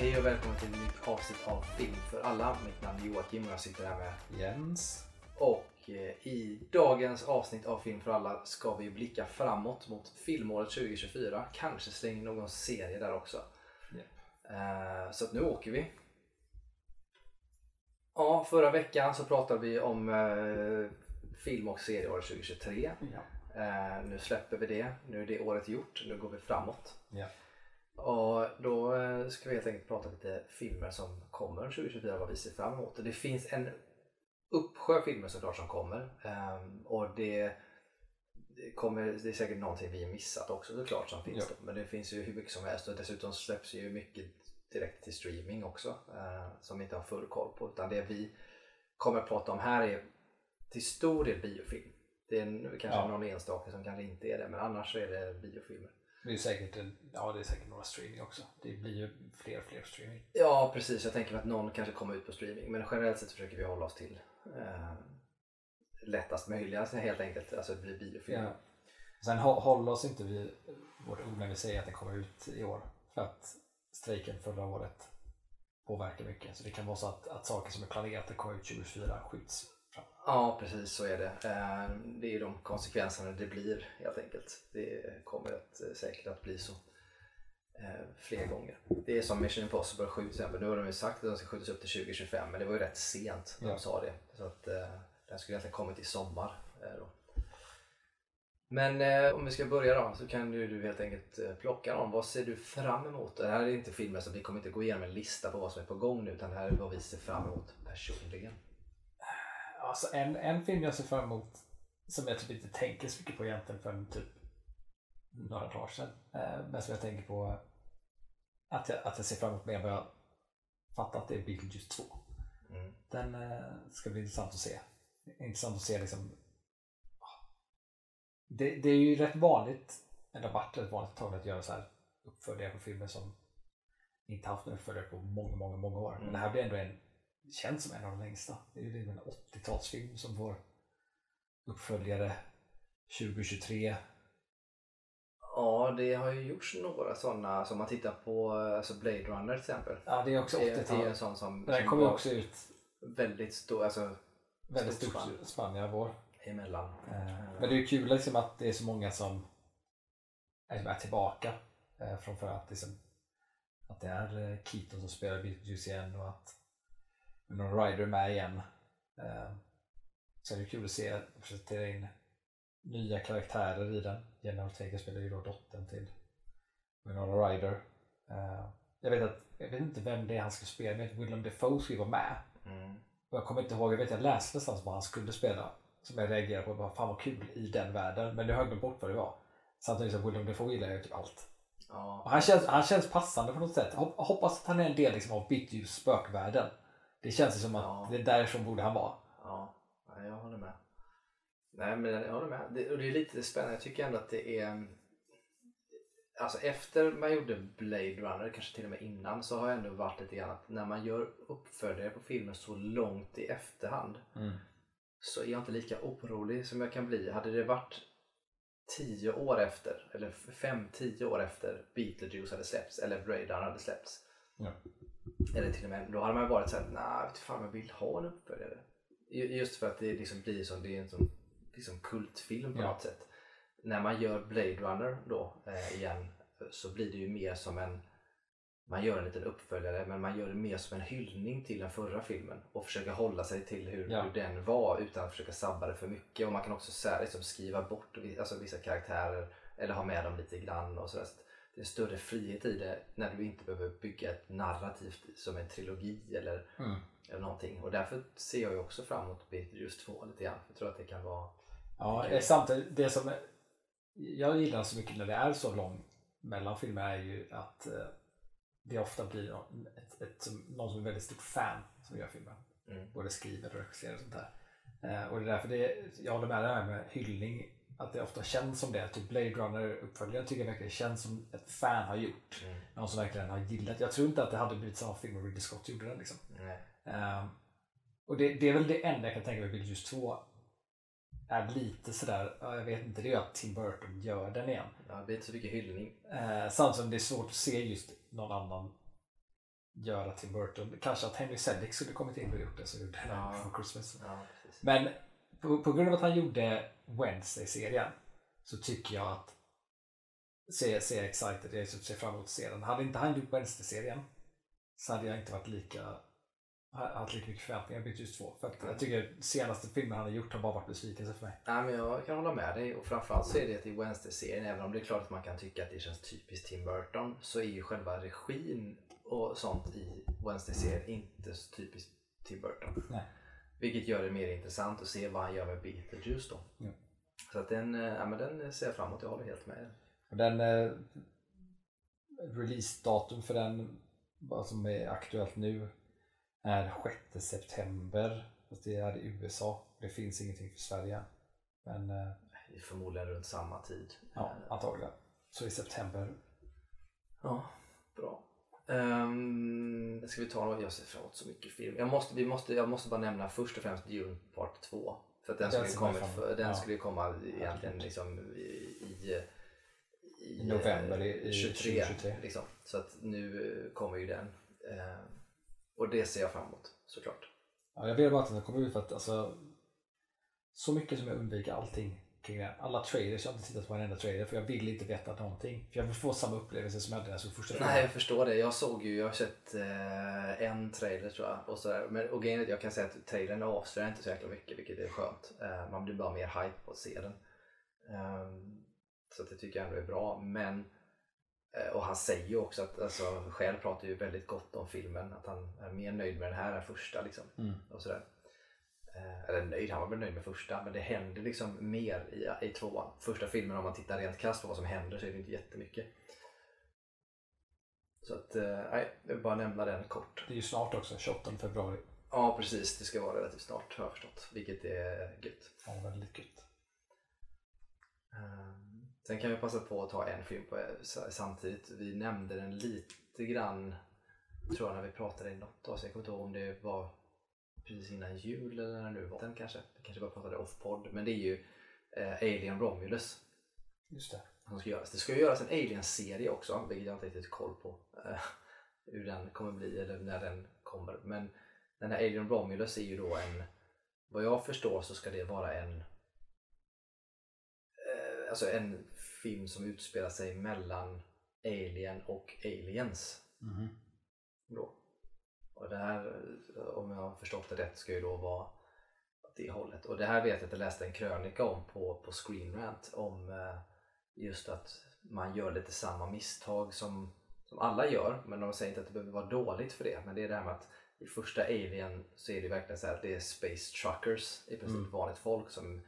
Hej och välkommen till ett nytt avsnitt av Film för alla. Mitt namn är Joakim och jag sitter här med Jens. Och eh, i dagens avsnitt av Film för alla ska vi blicka framåt mot filmåret 2024. Kanske slänga in någon serie där också. Eh, Så nu åker vi. Ja, förra veckan så pratade vi om eh, film och serieåret 2023. Ja. Eh, nu släpper vi det. Nu är det året gjort. Nu går vi framåt. Ja. Och då eh, ska vi helt enkelt prata lite filmer som kommer 2024 vad vi ser fram emot. Det finns en uppsjö filmer såklart som kommer. Ehm, och det, kommer, det är säkert någonting vi missat också såklart som finns Ja. det. Men det finns ju hur mycket som helst och dessutom släpps ju mycket direkt till streaming också. eh, som vi inte har full koll på. Utan det vi kommer att prata om här är till stor del biofilm. Det är kanske Ja. någon enstaka som kanske inte är det men annars är det biofilmer. Det är säkert, en, ja, det är säkert några streaming också. Det blir ju fler och fler streaming. Ja precis, jag tänker mig att någon kanske kommer ut på streaming men generellt sett försöker vi hålla oss till eh, lättast möjliga helt enkelt, alltså det blir biofilm. Ja. Sen hå- håller oss inte vid vårt ord när vi säger att den kommer ut i år. För att strejken förra året påverkar mycket. Så det kan vara så att, att saker som är planerat att komma ut 2024 skjuts. Ja precis så är det. Eh, det är ju de konsekvenserna det blir helt enkelt. Det kommer att, eh, säkert att bli så eh, fler gånger. Det är som Mission Impossible 7 till exempel. Nu har de ju sagt att den ska skjutas upp till 2025 men det var ju rätt sent när de Ja. sa det. Så att den skulle egentligen kommit i sommar. Då. Men eh, om vi ska börja då så kan ju du helt enkelt eh, plocka dem. Vad ser du fram emot? Det här är inte filmer så vi kommer inte gå igenom en lista på vad som är på gång nu utan det här är vad vi ser fram emot personligen. Alltså en, en film jag ser fram emot som jag typ inte tänker så mycket på egentligen förrän typ några dagar sedan. Eh, men som jag tänker på att jag, att jag ser fram emot mer än vad jag fattat det är Beetlejuice 2. Mm. Den eh, ska bli intressant att se. Intressant att se liksom det, det är ju rätt vanligt, eller har varit rätt vanligt tag att göra så här uppföljare på filmer som inte haft en uppföljare på många, många, många år. Men Mm. det här blir ändå en, känns som en av de längsta. Det är ju en 80-talsfilm som får uppföljare 2023. Ja, det har ju gjorts några sådana. Som man tittar på alltså Blade Runner till exempel. Ja, det är också Det, det är 80-tal. en sån som, den var också ut väldigt stor, alltså väldigt stort spann i vår. emellan. Eh, Men det är kul liksom att det är så många som är, tillbaka eh. Att, liksom, att det är eh, Keaton som spelar Beetlejuice igen och att någon Ryder är med igen. Eh, Så det är kul att se presentera in nya karaktärer i den. Jenna Ortega spelar ju då dottern till Winona Ryder. Eh, Jag vet, att, jag vet inte vem det är han ska spela, men Willem Dafoe ska ju vara med. Mm. Och jag kommer inte ihåg, jag vet jag läste någonstans vad han skulle spela. Som jag reagerade på, bara, fan vad kul i den världen. Men nu har jag glömt bort vad det var. Samtidigt som William Defoe gillar jag typ allt. Ja. Han, känns, han känns passande på något sätt. Hop- Hoppas att han är en del liksom, av Beetlejuice spökvärlden. Det känns som att Ja. det är därifrån borde han vara. Ja, ja, jag håller med. Nej, men jag håller med. Det, och det är lite spännande. Jag tycker ändå att det är... Alltså efter man gjorde Blade Runner, kanske till och med innan, så har jag ändå varit lite grann att när man gör uppföljare på filmer så långt i efterhand så är jag inte lika orolig som jag kan bli. Hade det varit tio år efter, eller fem, tio år efter Beetlejuice hade släppts, eller Blade Runner hade släppts, Ja. eller till och med, då hade man varit såhär, nej, du fan jag vill ha en uppföljare. Ju- Just för att det liksom blir som, det är en sån liksom kultfilm på Ja. något sätt. När man gör Blade Runner då eh, igen så blir det ju mer som en man gör en liten uppföljare men man gör det mer som en hyllning till den förra filmen och försöker hålla sig till hur, Ja. hur den var utan att försöka sabba det för mycket och man kan också så här, liksom, skriva bort alltså, vissa karaktärer eller ha med dem lite grann och. Så Det är en större frihet i det när du inte behöver bygga ett narrativt som en trilogi eller, Mm. eller någonting och därför ser jag ju också fram emot Beetlejuice 2 lite grann. Jag tror att det kan vara Ja, Okej. eh, samtidigt, det som jag gillar så mycket när det är så lång mellan filmer är ju att eh, det ofta blir ett, ett, någon som är väldigt stort fan som gör filmen. Mm. Både skriver och regisserar och sånt där. Eh, och det är därför det, jag håller med det här med hyllning. Att det ofta känns som det. Typ Blade Runner uppföljaren tycker jag verkligen känns som ett fan har gjort. Mm. Någon som verkligen har gillat. Jag tror inte att det hade blivit samma film om Ridley Scott gjorde den. Liksom. Ehm, och det, det är väl det enda jag kan tänka mig med Beetlejuice 2 är lite sådär, ja, jag vet inte, det är ju att Tim Burton gör den igen. Ja, det blir inte så mycket hyllning. Eh, samtidigt som det är svårt att se just någon annan göra Tim Burton. Kanske att Henry Selick skulle kommit in och gjort det så gjorde Ja. for Christmas. Ja. Men på, på grund av att han gjorde Wednesday-serien så tycker jag att ser, ser excited, jag ser fram emot att se den. Hade inte han gjort Wednesday-serien så hade jag inte varit lika ha- haft lika mycket förväntningar på Beetlejuice 2. För att jag tycker senaste filmen han har gjort har bara varit besvikelse för mig. Nej, men jag kan hålla med dig och framförallt så är det till Wednesday-serien, även om det är klart att man kan tycka att det känns typiskt Tim Burton, så är ju själva regin och sånt i Wednesday-serien inte så typiskt Tim Burton. Nej. Vilket gör det mer intressant att se vad han gör med Beetlejuice då. Ja. Så att den, eh, ja, men den ser jag fram emot, jag håller helt med. Den eh, releasedatum för den, vad som är aktuellt nu, är 6 september. Fast det är i USA. Det finns ingenting för Sverige. Men eh, Det är förmodligen runt samma tid. ja, Eh, antagligen. Så i september. Ja, bra. Um, ska vi ta något? Jag ser fram emot så mycket film. Jag måste, vi måste, jag måste bara nämna först och främst Dune Part 2. För den, Den skulle, fram för, den Ja. skulle komma egentligen liksom i, i, I november i- i 23. 2023. Liksom. Så att nu eh, kommer ju den. Eh, och det ser jag fram emot såklart. Ja, jag vill bara att den kommer ut för att alltså, så mycket som jag undviker allting kring det. Alla trailers, jag har inte tittat på en enda trailer för jag vill inte veta någonting. För jag vill få samma upplevelse som jag hade när jag såg första filmen. Nej, jag förstår det. Jag såg ju, jag har sett eh, en trailer tror jag. Och. Men, och grejen är att jag kan säga att trailern avslöjar inte så jäkla mycket, vilket är skönt. Eh, man blir bara mer hype på att se den. Ehm, så det tycker jag ändå är bra. Men, eh, och han säger ju också att, alltså, själv pratar ju väldigt gott om filmen. Att han är mer nöjd med den här än första. Liksom. Mm. Och sådär. Eh, eller nöjd, han var väl nöjd med första. Men det händer liksom mer i, i tvåan. Första filmen, om man tittar rent krasst på vad som händer, så är det inte jättemycket. Så att, eh, nej, jag vill bara nämna den kort. Det är ju snart också, 28 februari. Ja, precis. Det ska vara relativt snart har jag förstått. Vilket är gött. Ja, väldigt gött. Ehm, Sen kan vi passa på att ta en film på s- samtidigt. Vi nämnde den lite grann, tror jag, när vi pratade i något avsnitt. Jag kommer inte ihåg om det var precis innan jul eller när nu var. Den kanske. Vi kanske bara pratade off-podd. Men det är ju eh, Alien Romulus Just det. som ska göras. Det ska ju göras en Alien-serie också, vilket jag inte riktigt koll på eh, hur den kommer bli eller när den kommer. Men den här Alien Romulus är ju då en, vad jag förstår så ska det vara en eh, alltså en film som utspelar sig mellan Alien och Aliens. Mhm. Då. Och det här, eh, om jag har förstått det rätt, ska ju då vara åt det hållet. Och det här vet jag att jag läste en krönika om på, på Screen Rant om eh, just att man gör lite samma misstag som, som alla gör. Men de säger inte att det behöver vara dåligt för det. Men det är det här med att i första Alien så är det verkligen så här att det är space truckers, i princip Mm. vanligt folk som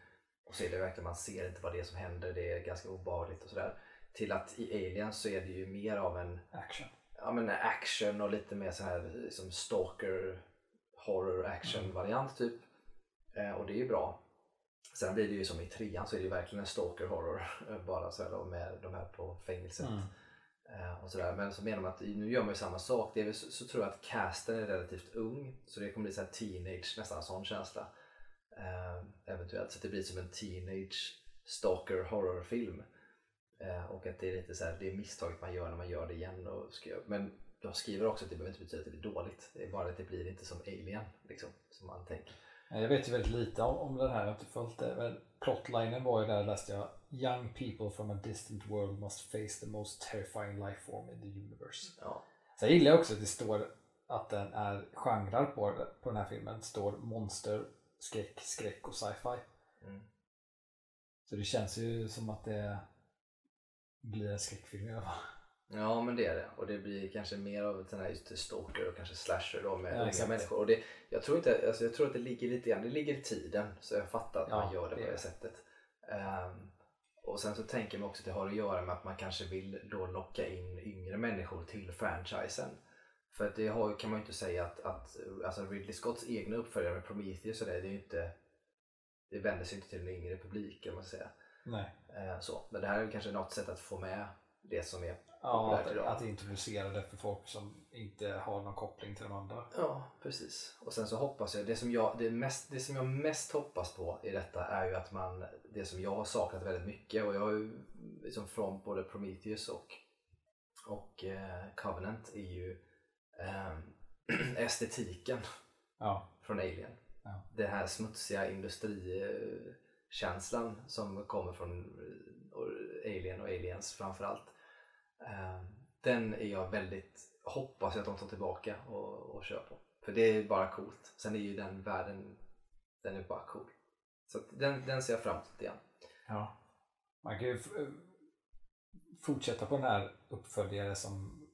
och så är det verkligen, man ser inte vad det är som händer, det är ganska obehagligt och sådär. Till att i Alien så är det ju mer av en Action. Ja, men action och lite mer så här liksom stalker horror action variant typ. Eh, och det är ju bra. Sen blir det ju som i trean så är det ju verkligen en stalker horror bara så här då, med de här på fängelset. Mm. Eh, och sådär. Men så menar man att nu gör man ju samma sak. Det är så, så tror jag att casten är relativt ung. Så det kommer bli så här teenage, nästan sån känsla. Eh, eventuellt. Så att det blir som en teenage stalker horrorfilm. Eh, och att det är lite så här, det är misstaget man gör när man gör det igen. Och ska, men de skriver också att det behöver inte betyda att det blir dåligt. Det är bara att det blir inte som Alien. Liksom, som man tänker. Jag vet ju väldigt lite om, om den här, jag har inte följt det. Men plotlinen var ju där läste jag. Young people from a distant world must face the most terrifying life form in the universe. Ja. Sen gillar jag också att det står att den är genrer på, på den här filmen. Det står monster, skräck, skräck och sci-fi. Mm. Så det känns ju som att det blir en skräckfilm i alla fall. Ja men det är det. Och det blir kanske mer av den här just stalker och kanske slasher då med Ja, unga människor. Och det, jag, tror inte, alltså jag tror att det ligger lite grann, det ligger i tiden. Så jag fattar att Ja, man gör det, det på det sättet. Ehm, och sen så tänker man också att det har att göra med att man kanske vill då locka in yngre människor till franchisen. För det har, kan man ju inte säga att, att alltså Ridley Scotts egna uppföljare med Prometheus och det, det är ju inte det vänder sig inte till en yngre publik kan man säga. Nej. Ehm, så. Men det här är kanske något sätt att få med det som är Ja, populärt att, idag. att introducera det för folk som inte har någon koppling till de andra. Ja, precis. Och sen så hoppas jag, det som jag, det mest, det som jag mest hoppas på i detta är ju att man, det som jag har saknat väldigt mycket och jag har ju liksom från både Prometheus och, och eh, Covenant är ju ehm, estetiken Ja. från Alien. Ja. Den här smutsiga industrikänslan som kommer från eh, Alien och Aliens framförallt. Ehm, Den är jag väldigt, hoppas jag att de tar tillbaka och, och kör på. För det är bara coolt. Sen är ju den världen, den är bara cool. Så den, den ser jag fram emot igen. Ja. Man kan ju eh, fortsätta på den här uppföljare som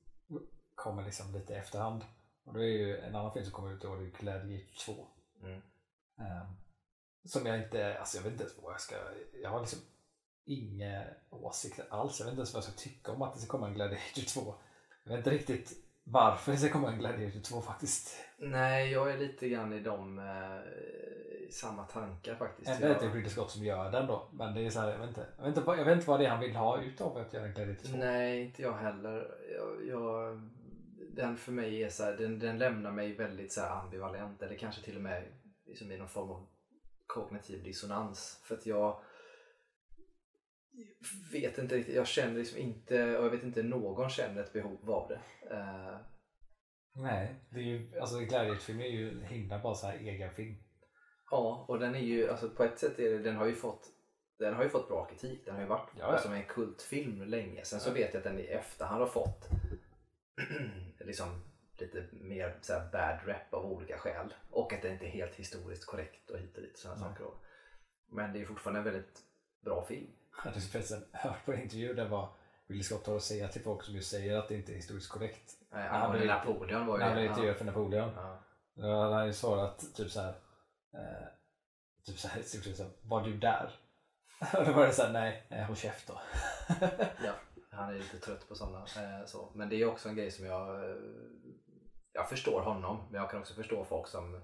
kommer liksom lite efterhand. Och då är ju en annan film som kommer ut i år, det är Gladiator 2. Mm. Ehm, som jag inte, alltså jag vet inte ens vad jag ska, jag har liksom inga åsikter alls. Jag vet inte ens vad jag ska tycka om att det ska komma en Gladiator 2. Jag vet inte riktigt varför det ska komma en Gladiator 2 faktiskt. Nej, jag är lite grann i de eh, samma tankar faktiskt. Ändå är det inte Ridley Scott som gör den då. Men det är så här, jag vet inte, jag vet inte, jag vet inte vad det är han vill ha utav att göra en Gladiator 2. Nej, inte jag heller. Jag, jag, den för mig är så här, den, den lämnar mig väldigt så här ambivalent eller kanske till och med liksom i någon form av kognitiv dissonans. För att jag vet inte riktigt, jag känner liksom inte, och jag vet inte någon känner ett behov av det. Eh, Nej, det är ju, alltså Gladiator-film är ju en himla bara så här egen film. ja, och den är ju, alltså på ett sätt är det, den har ju fått den har ju fått bra kritik. Den har ju varit Ja, ja. som en kultfilm länge. Sen så vet jag att den i efterhand har fått liksom lite mer så här bad rap av olika skäl. Och att det inte är helt historiskt korrekt och hit och dit. Sådana Nej. saker. Men det är fortfarande en väldigt bra film. Jag hade förresten hört på en intervju där var Ridley Scott har att säga till folk som just säger att det inte är historiskt korrekt. Eh, han angående blev- Napoleon var ju han blev intervjuad för Napoleon. Ja. Då hade han ju svarat typ så här. Eh, typ så här, typ så här, var du där? Och då var det så här, nej, nej håll käft då. ja, han är lite trött på sådana. Eh, så. Men det är också en grej som jag... Eh, jag förstår honom, men jag kan också förstå folk som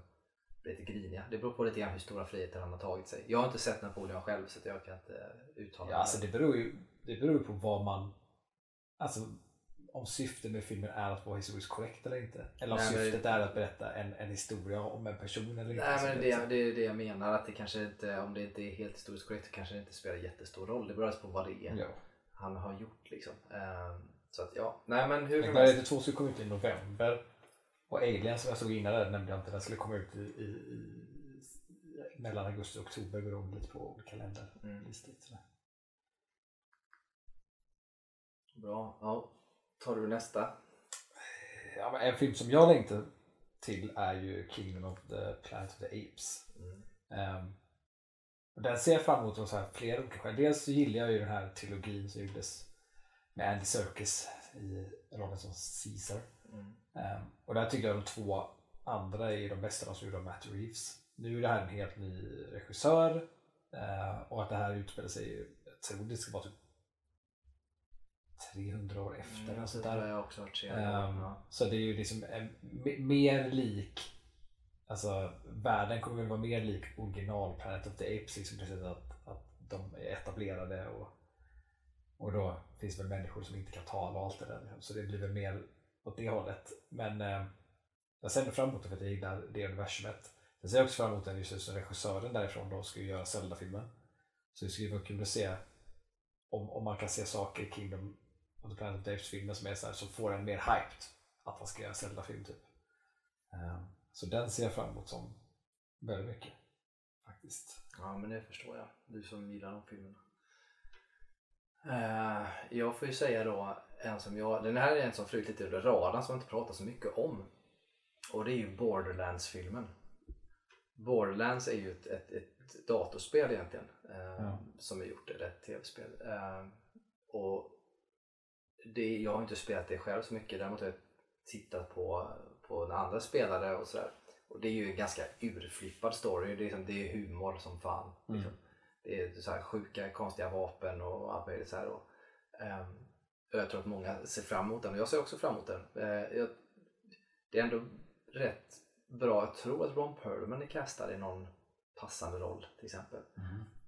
blir lite griniga. Det beror på lite grann hur stora friheter han har tagit sig. Jag har inte sett Napoleon själv så jag kan inte uttala Ja, alltså det beror ju det beror på vad man, alltså om syftet med filmen är att vara historiskt korrekt eller inte. Eller om Nej, men- syftet är att berätta en, en historia om en person eller inte. Nej men det- det, det är det jag menar att det kanske inte, om det inte är helt historiskt korrekt kanske det inte spelar jättestor roll. Det beror alltså på vad det är Ja. han har gjort liksom. Ehm, så att ja, nej men hur Men som Gladiator helst. 2 skulle komma ut i november. Och Alien som jag såg innan där nämnde jag inte, den skulle komma ut i, i, i mellan augusti och oktober beroende lite på olika länder. Mm. Bra, ja. Tar du nästa? Ja, men en film som jag längtar till är ju Kingdom of the Planet of the Apes. Mm. Ehm, och den ser jag fram emot av så här flera olika skäl. Dels så gillar jag ju den här trilogin som gjordes med Andy Serkis i rollen som Caesar. Mm. Ehm, och där tycker jag de två andra är de bästa, som gjorde av Matt Reeves. Nu är det här en helt ny regissör eh, och att det här utspelar sig, jag tror det ska vara typ 300 år efter. Mm, det där. jag också hört se. Ehm, ja. Så det är ju liksom mer lik Alltså världen kommer väl vara mer lik original Planet of the Apes liksom sättet att, att de är etablerade och, och då finns det väl människor som inte kan tala och allt det där. liksom. Så det blir väl mer åt det hållet. Men eh, jag ser ändå fram emot det för att jag gillar det universumet. Sen ser jag också fram emot den just som regissören därifrån då ska ju göra Zelda-filmen. Så det skulle vara kul att se om, om man kan se saker i Kingdom of the Planet of the Apes-filmen som är så här, som får en mer hyped att han ska göra Zelda-film typ. Um, så den ser jag fram emot som väldigt mycket. Faktiskt. ja, men det förstår jag. Du som gillar de filmerna. Uh, jag får ju säga då en som jag, den här är en som flugit lite under radarn som jag inte pratar så mycket om. Och det är ju Borderlands-filmen. Borderlands är ju ett, ett, ett datorspel egentligen. eh, Ja. Som är gjort, eller ett tv-spel. Eh, och det, jag har inte spelat det själv så mycket. Däremot har jag tittat på, på när andra spelare och sådär. Och det är ju en ganska urflippad story. Det är, liksom, det är humor som fan. Mm. Liksom. Det är så här sjuka, konstiga vapen och allt möjligt. Så här, och, och jag tror att många ser fram emot den och jag ser också fram emot den. Eh, det är ändå rätt bra. Jag tror att Ron Perlman är castad i någon passande roll till exempel.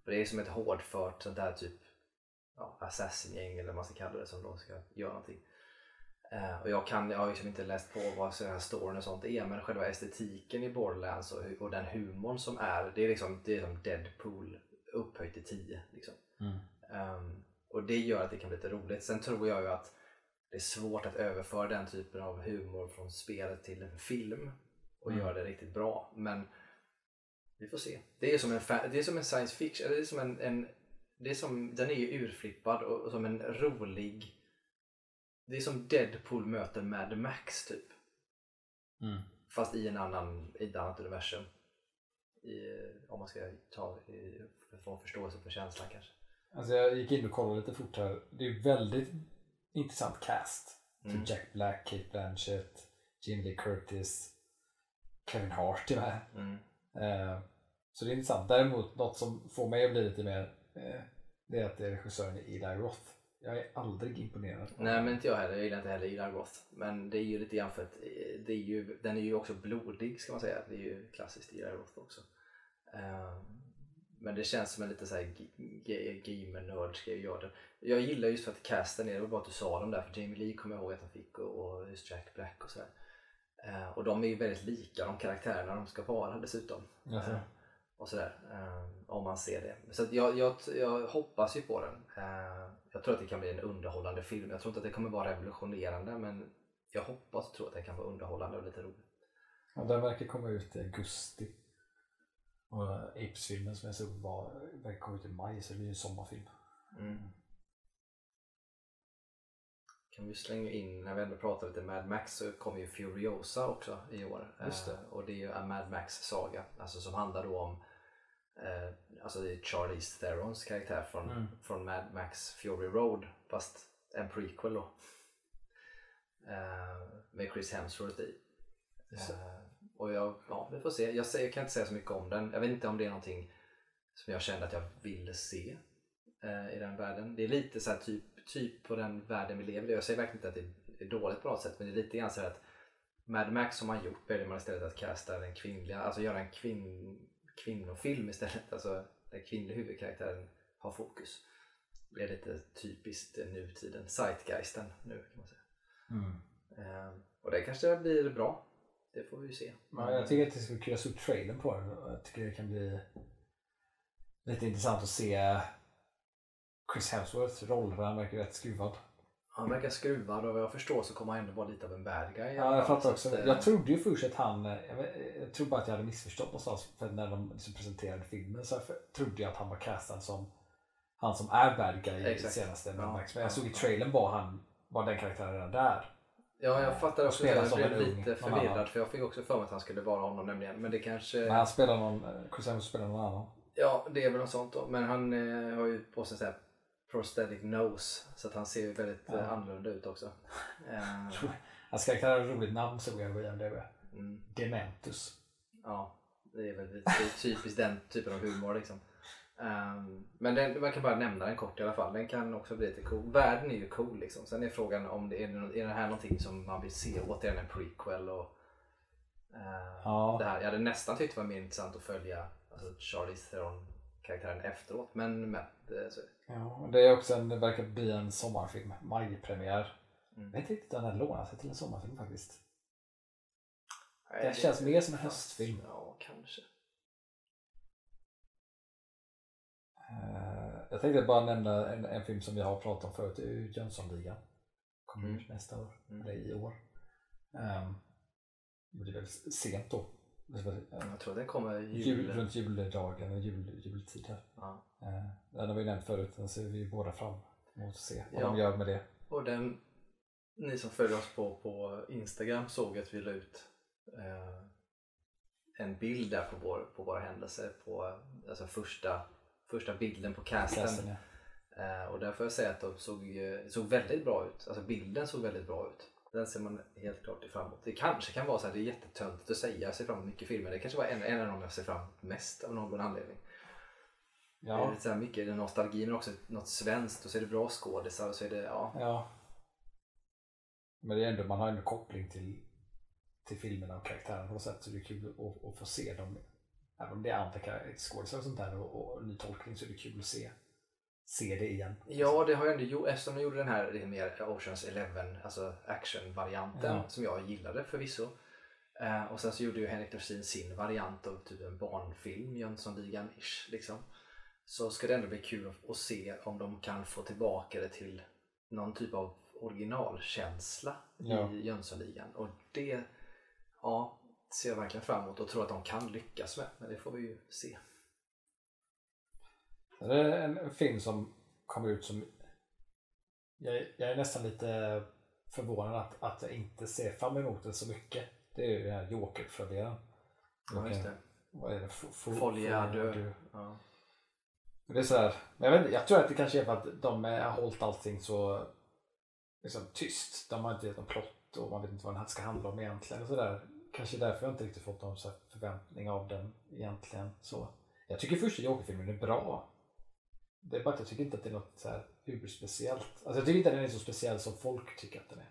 För det är som ett hårdfört sånt där typ ja, assassin-gäng eller vad man ska kalla det som de ska göra någonting. Eh, och jag, kan, jag har liksom inte läst på vad så här storyn och sånt är men själva estetiken i Borderlands och, och den humorn som är det är liksom det är som Deadpool upphöjt till 10. Liksom. Mm. Ehm, och det gör att det kan bli lite roligt. Sen tror jag ju att det är svårt att överföra den typen av humor från spelet till en film och Mm. göra det riktigt bra. Men vi får se. Det är som en, det är som en science fiction, det är som en, en det är som, den är ju urflippad och, och som en rolig det är som Deadpool möter Mad Max typ. Mm. Fast i en annan, i ett annat universum. I, om man ska ta en förståelse för känslan kanske. Alltså jag gick in och kollade lite fort här. Det är väldigt intressant cast. Mm. Typ Jack Black, Kate Blanchett, Jim Lee Curtis, Kevin Hart är med. Mm. Eh, så det är intressant. Däremot något som får mig att bli lite mer eh, det är att det är regissören Eli Roth. Jag är aldrig imponerad. Nej men inte jag heller, jag gillar inte heller Ida Roth. Men det är ju lite grann för att eh, det är ju, den är ju också blodig ska man säga. Det är ju klassiskt Ida Roth också. Eh, men det känns som en lite såhär gamer-nörd ska jag det. Jag gillar just för att casten är, det var bra att du sa dem där för Jamie Lee kommer jag ihåg att han fick och, och just Jack Black och sådär. Eh, och de är ju väldigt lika de karaktärerna de ska vara dessutom. Eh, och sådär. eh, om man ser det. Så jag, jag, jag hoppas ju på den. Jag tror att det kan bli en underhållande film. Jag tror inte att det kommer vara revolutionerande men jag hoppas och tror att det kan vara underhållande och lite roligt. Ja, den verkar komma ut i augusti. Och Apes-filmen som jag såg var, verkar komma ut i maj så det blir ju en sommarfilm. Mm. Kan vi slänga in, när vi ändå pratar lite Mad Max så kommer ju Furiosa också i år. Just det. Eh, och det är ju en Mad Max saga. Alltså som handlar då om eh, Alltså det är Charlize Therons karaktär från, Mm. från Mad Max Fury Road fast en prequel då. Eh, med Chris Hemsworth i. Eh, och jag, ja vi får se. Jag, säger, jag kan inte säga så mycket om den. Jag vet inte om det är någonting som jag kände att jag ville se eh, i den världen. Det är lite så här typ, typ på den världen vi lever i. Jag säger verkligen inte att det är dåligt på något sätt men det är lite grann så att Mad Max som man gjort väljer man istället att casta den kvinnliga, alltså göra en kvinn, kvinnofilm istället. Alltså den kvinnliga huvudkaraktären har fokus. Det är lite typiskt nutiden, zeitgeisten nu kan man säga. Mm. Eh, och det kanske blir bra. Det får vi se. Ja, jag tycker att det ska bli kul. Såg trailern på den jag tycker det kan bli lite intressant att se Chris Hemsworth roll. Han verkar rätt skruvad. Han verkar skruvad och vad jag förstår så kommer han ändå vara lite av en bad guy. Ja, jag fattar Så också. att, eh, Jag trodde ju först att han, eh, jag, vet- jag tror bara att jag hade missförstått någonstans för när de liksom presenterade filmen så trodde jag att han var castad som han som är bad guy i senaste Ja. Men jag ja, såg i trailern var han var den karaktären redan där. Ja, jag fattar också. Jag blev en lite förvirrad annan. för jag fick också för mig att han skulle vara honom nämligen. Men det kanske... Men han spelar någon, eh, Chris Hemsworth spelar någon annan. Ja, det är väl något sånt då. Men han eh, har ju på sig här prosthetic nose så att han ser ju väldigt Ja. eh, annorlunda ut också. Eh, Hans karaktär har ett roligt namn såg jag på IMDB. mm, Dementus. ja, det är väl det är typiskt den typen av humor liksom. Ehm, men den, man kan bara nämna den kort i alla fall. Den kan också bli lite cool. Världen är ju cool liksom. Sen är frågan om det är, är det här någonting som man vill se återigen en prequel och eh, Ja. det här. Jag hade nästan tyckt det var mer intressant att följa alltså Charlize Theron karaktären efteråt. Men, men det, så, Ja, det är också en, det verkar bli en sommarfilm. Majpremiär. Mm. Jag vet inte riktigt om den lånar sig till en sommarfilm faktiskt. Nej, Den känns mer som en höstfilm. Ja, kanske. Jag tänkte bara nämna en, en film som vi har pratat om förut. Det är ju Jönssonligan. Kommer Mm. ut nästa år. Mm. Eller i år. Um, det blir väl sent då. Är eh, Jag tror den kommer jul, jul. runt juldagen jul, jultid här. Ja. Eh, den har vi nämnt förut. Den ser vi båda fram emot att se vad Ja. de gör med det. Och den, ni som följer oss på, på Instagram såg att vi la ut eh, en bild där på, vår, på våra händelser på alltså första, första bilden på casten. Casten, ja. Eh, och där får jag säga att de såg, såg väldigt bra ut. Alltså bilden såg väldigt bra ut. Den ser man helt klart fram emot. Det kanske kan vara så här, det är jättetöntigt att säga jag ser fram emot mycket filmer. Det kanske var en, en av dem jag ser fram emot mest av någon anledning. Det är Ja, lite så här mycket nostalgi men också något svenskt och så är det bra skådisar och så är det, ja. ja. Men det är ändå, man har ändå koppling till, till filmerna och karaktärerna på något sätt. Så det är kul att, att få se dem. Även om det är andra kar- skådisar och sånt där och, och ny tolkning så är det kul att se, se det igen. Ja, det har jag ändå gjort eftersom de gjorde den här lite mer Oceans Eleven, alltså action-varianten Ja. som jag gillade förvisso. Eh, och sen så gjorde ju Henrik Dorsin sin variant av typ en barnfilm, Jönssonligan-ish liksom. Så ska det ändå bli kul att, att se om de kan få tillbaka det till någon typ av originalkänsla Ja. i Jönssonligan. Och det ja, ser verkligen fram emot och tror att de kan lyckas med. Men det får vi ju se. Det är en film som kom ut som jag, jag är nästan lite förvånad att, att jag inte ser fram emot den så mycket. Det är ju den här Joker-följaren. Ja, just det. Vad är det? Fo- fo- Folie à deux. deux. Ja. Det är så här, men jag, vet, jag tror att det kanske är för att de har hållit allting så liksom, tyst. De har inte gett någon plott och man vet inte vad den här ska handla om egentligen. Och så där. Kanske därför jag inte riktigt fått någon så förväntning av den egentligen. Så. Jag tycker första Joker-filmen är bra. Det är bara att jag tycker inte att det är något så här uberspeciellt. Alltså jag tycker inte att den är så speciell som folk tycker att den är.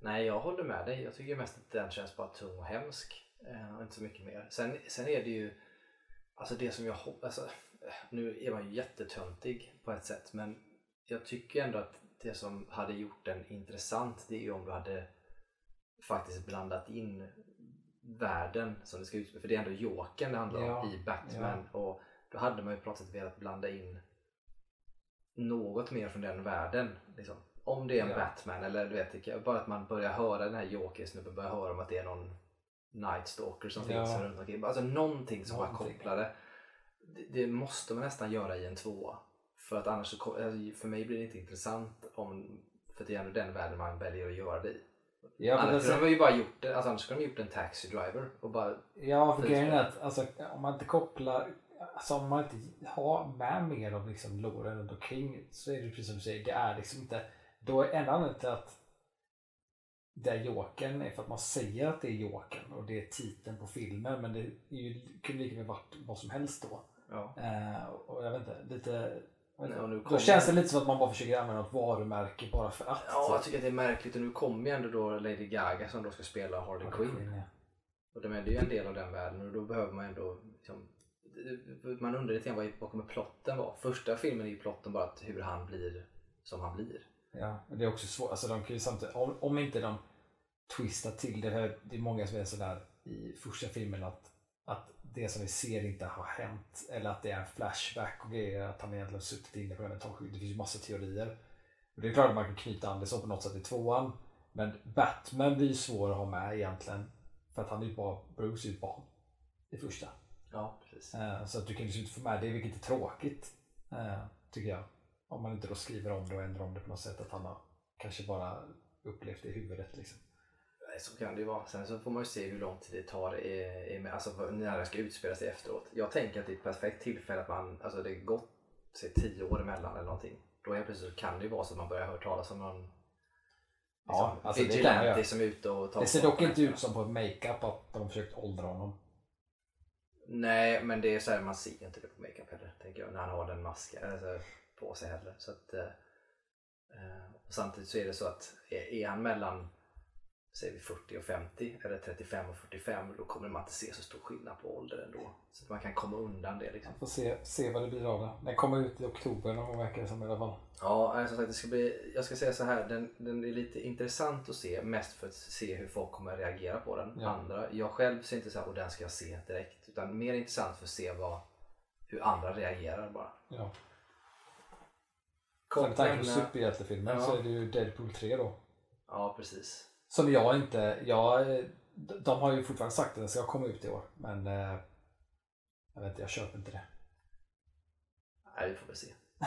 Nej, jag håller med dig. Jag tycker mest att den känns bara tung och hemsk. Eh, och inte så mycket mer. Sen, sen är det ju, alltså det som jag hoppas, alltså, nu är man ju jättetöntig på ett sätt men jag tycker ändå att det som hade gjort den intressant det är ju om du hade faktiskt blandat in världen som det ska utspela För det är ändå Jokern det handlar om Ja, i Batman och då hade man ju på något sätt velat blanda in något mer från den världen. Liksom. Om det är en Ja. Batman eller du vet, bara att man börjar höra den här Joker-snubben börjar höra om att det är någon Night Stalker som Ja. finns runt omkring. Alltså någonting som bara Någonting. kopplar det. det. Måste man nästan göra i en tvåa. För att annars så, alltså, för mig blir det inte intressant om, för det är ändå den världen man väljer att göra det i. Ja, annars det- skulle de ju bara gjort det, alltså annars skulle de gjort en taxi driver och bara Ja, för grejen är att alltså, om man inte kopplar, alltså om man inte har med mer av liksom loren runt omkring så är det precis som du säger, det är liksom inte, då är enda anledningen till att det är Jokern är för att man säger att det är Jokern och det är titeln på filmen men det är ju, kunde lika väl varit vad som helst då. ja. Eh, och jag vet inte, lite inte. Då känns det lite som att man bara försöker använda ett varumärke bara för att. Ja, jag tycker att det är märkligt och nu kommer ju ändå då Lady Gaga som då ska spela Harley Quinn. Quinn, ja. Och det är ju en del av den världen och då behöver man ändå liksom, man undrar lite grann vad, vad kommer plotten vara? Första filmen är ju plotten bara att hur han blir som han blir. Ja, men det är också svårt. Alltså de kan ju samtidigt, om, om inte de twistar till det. Här, det är många som är sådär i första filmen att, att det som vi ser inte har hänt. Eller att det är en flashback och grejer. Att han egentligen har suttit inne på den ett. Det finns ju massa teorier. Och det är klart att man kan knyta an det så på något sätt i tvåan. Men Batman blir ju svår att ha med egentligen. För att han är ju bara, Bruce är ju ett barn. I första. Ja, precis. Eh, Så att du kan liksom inte få med det, vilket är tråkigt. eh, Tycker jag. Om man inte då skriver om det och ändrar om det på något sätt. Att han har kanske bara upplevt det i huvudet. Liksom. Så kan det ju vara. Sen så får man ju se hur lång tid det tar i, i, alltså, när det ska utspela sig efteråt. Jag tänker att det är ett perfekt tillfälle att man, alltså det är gått säg, tio år emellan eller någonting. Då helt plötsligt så kan det ju vara så att man börjar höra talas om någon Ja, liksom, alltså det vigilante göra. som är ute och tar Det ser dock inte ut som på makeup att de försökt åldra honom. Nej, men det är så här, man ser inte det på makeup heller, tänker jag, när han har den masken alltså, på sig heller. Så att, eh, eh, samtidigt så är det så att är, är han mellan säger vi 40 och 50 eller 35 och 45 då kommer man inte se så stor skillnad på ålder ändå. Så att man kan komma undan det liksom. Man får se, se vad det blir av det. Den kommer ut i oktober någon gång verkar det som i alla fall. Ja, alltså, som sagt, det ska bli, jag ska säga så här, den, den är lite intressant att se mest för att se hur folk kommer reagera på den. Ja. Andra, jag själv ser inte så här, och den ska jag se direkt. Utan mer intressant för att se vad, hur andra reagerar bara. Ja. Kort, Med tanke på superhjältefilmer ja. så är det ju Deadpool 3 då. Ja, precis. Som jag inte, jag, de har ju fortfarande sagt att den ska komma ut i år. Men eh, jag vet inte, jag köper inte det. Nej, vi får väl se.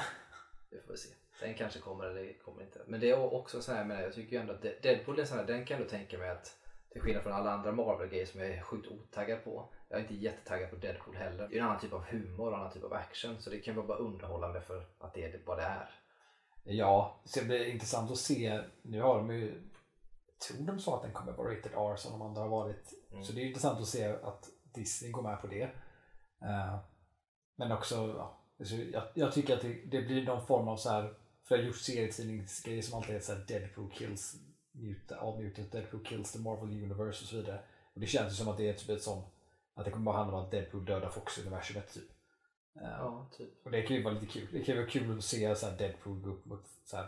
Vi får väl se. Den kanske kommer eller kommer inte. Men det är också så här med jag tycker ju ändå att De- Deadpool är sån här, den kan du tänka mig att till skillnad från alla andra Marvel-grejer som jag är sjukt otaggad på. Jag är inte jättetaggad på Deadpool heller. Det är en annan typ av humor och en annan typ av action. Så det kan vara bara underhållande för att det är vad det är. Ja, så det blir intressant att se. Nu har de ju, tror de sa att den kommer vara rated R som de andra har varit. Mm. Så det är intressant att se att Disney går med på det. Eh, men också, ja, jag, jag tycker att det, det blir någon form av så här, för jag har gjort serietidningsgrejer som alltid heter så här Deadpool kills, mute, avmutat Deadpool kills the Marvel Universe och så vidare. Och det känns ju som att det är typ ett sånt, att det kommer bara handla om att Deadpool dödar Fox-universumet typ. Eh, Ja, typ. och det kan ju vara lite kul. Det kan ju vara kul att se så här Deadpool gå upp mot så här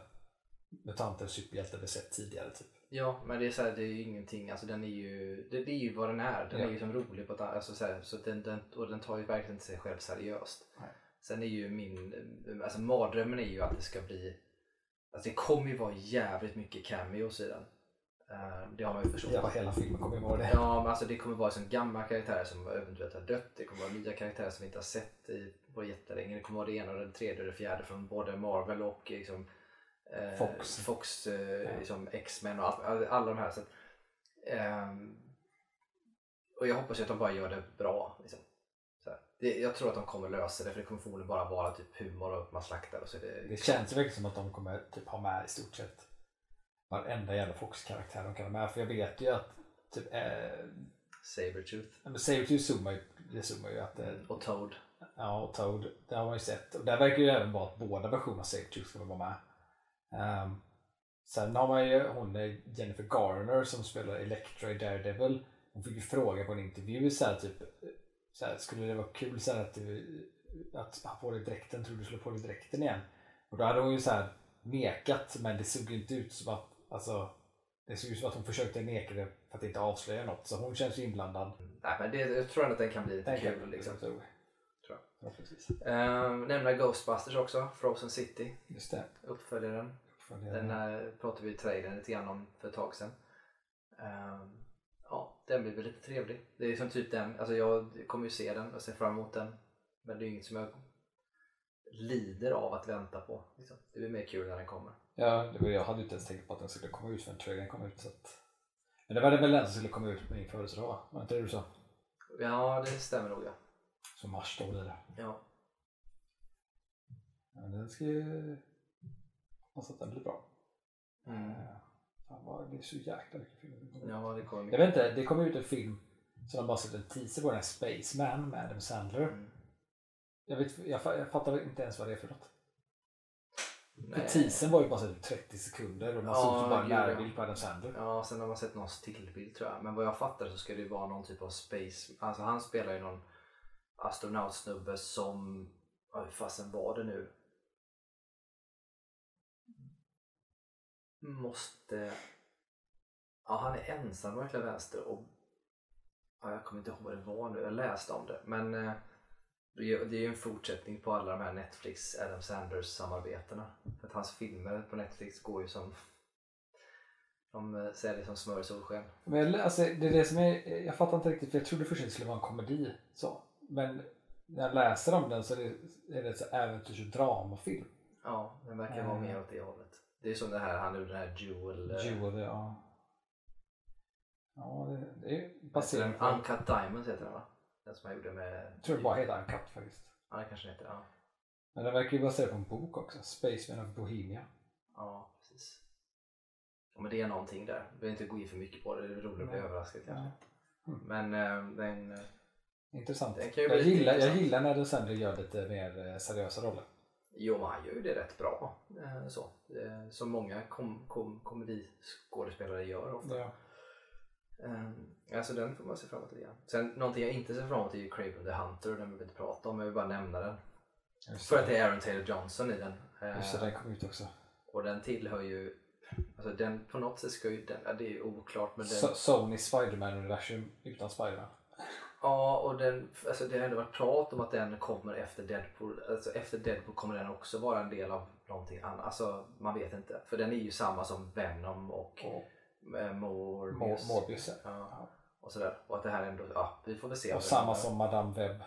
mutanter och superhjältar vi sett tidigare typ. Ja, men det är så här, det är ju ingenting, alltså den är ju, det, det är ju vad den är. Den Ja. är ju som rolig på ett alltså så, här, så den, den, och den tar ju verkligen inte sig själv seriöst. Nej. Sen är ju min, alltså mardrömmen är ju att det ska bli, Alltså det kommer ju vara jävligt mycket cameos i den. Eh, det har man ju förstått. Ja, hela filmen kommer ju vara det. Ja, men alltså det kommer vara liksom gamla karaktärer som eventuellt har dött. Det kommer vara nya karaktärer som vi inte har sett i, på jättelänge. Det kommer vara det ena, och det tredje och det fjärde från både Marvel och liksom, eh, Fox. Fox eh, Ja. liksom X-Men och allt, alla de här. Så att, ehm, och jag hoppas att de bara gör det bra. Liksom. Det, jag tror att de kommer lösa det för det kommer förmodligen bara vara typ humor och man slaktar och så det, Det känns verkligen som att de kommer typ ha med i stort sett varenda jävla Fox-karaktär de kan ha med. För jag vet ju att typ eh, Sabertooth men Sabretooth zoomar ju, det zoomar ju att eh, och Toad. Ja, och Toad. Det har man ju sett. Och där verkar ju även vara att båda versionerna av Sabretooth kommer vara med. Um, sen har man ju hon Jennifer Garner som spelar Electra i Daredevil. Hon fick ju fråga på en intervju så här, typ så här, skulle det vara kul så här, att, du, att ha på dig dräkten, tror du skulle på dig dräkten igen? Och då hade hon ju så här nekat men det såg ju inte ut som att alltså, det såg ut som att hon försökte neka det för att inte avslöja något. Så hon känns ju inblandad. Nej, men det, jag tror ändå att den kan bli lite Den kan kul. bli Liksom. Förhoppningsvis. Uh, nämna Ghostbusters också, Frozen City, Just det. uppföljaren. Den pratade vi i trailern lite grann om för ett tag sedan. Ehm, ja, den blir väl lite trevlig. Det är som typ den, alltså jag kommer ju se den och ser fram emot den. Men det är inget som jag lider av att vänta på. Liksom. Det blir mer kul när den kommer. Ja, det var, jag hade ju inte ens tänkt på att den skulle komma ut förrän trailern kom ut. Så att... Men det var det väl den som skulle komma ut på min födelsedag va? Var inte det du sa? Ja, det stämmer nog ja. Så mars då blir det. ja. Ja, den ska ju... Hoppas att den blir bra. Mm. Eh, Fan vad, det är så jäkla mycket filmer som. Ja, det kommer Jag vet inte, det kom ut en film som de bara sett en teaser på, den här Spaceman med Adam Sandler. Mm. Jag, vet, jag, jag fattar inte ens vad det är för något. För Nej. teasern var ju bara så här 30 sekunder och man Ja, såg så bara en ja. närbild på Adam Sandler. Ja, sen har man sett någon stillbild tror jag. Men vad jag fattar så ska det ju vara någon typ av space. Alltså han spelar ju någon astronautsnubbe som, ja, hur fasen var det nu? Måste, ja han är ensam verkligen vänster och ja, jag kommer inte ihåg vad det var nu, jag läste om det. Men eh, det är ju en fortsättning på alla de här Netflix Adam Sanders samarbetena. För att hans filmer på Netflix går ju som de eh, säljer som smör i solsken. Men jag, alltså, det är det som är, eh, jag fattar inte riktigt för jag trodde först att det skulle vara en komedi. Så. Men när jag läser om den så är det, är det ett så äventyrs och dramafilm. Ja, den verkar vara mer åt det hållet. Det är som det här, han gjorde den här Jewel... eh, Jewel, ja. Ja, det, det är baserat på... Uncut Diamonds heter den va? Den som han gjorde med... Jag tror det bara heter Uncut faktiskt. Ja, det kanske heter. Ja, Men den verkar ju baserad på en bok också. Spaceman of Bohemia. ja precis. Ja, men det är någonting där. Vi behöver inte gå in för mycket på det. Det är roligt att bli överraskad kanske. Mm. Men eh, den... eh, Intressant. Den Jag gillar, jag intressant. gillar när det sen gör lite mer eh, seriösa roller. Jo, han gör ju det rätt bra. eh, Så. Eh, Som många kom, kom, komediskådespelare gör ofta. Ja. Um, alltså den får man se fram emot lite grann. Sen någonting jag inte ser fram emot är ju Craven the Hunter. Den vill vi inte prata om, jag vill bara nämna den. För att det är Aaron Taylor Johnson i den. Eh, Just det, den kom ut också. och den tillhör ju, alltså den på något sätt ska ju den, det är ju oklart men den, So- Sony Spiderman-universum utan Spiderman. Ja och den, alltså det har ändå varit prat om att den kommer efter Deadpool, alltså efter Deadpool kommer den också vara en del av någonting annat, alltså man vet inte. För den är ju samma som Venom och eh, Morbius. Mor- Morbius. ja. Ja, och sådär. Och att det här ändå, ja vi får väl se. Och samma som Madame Webb.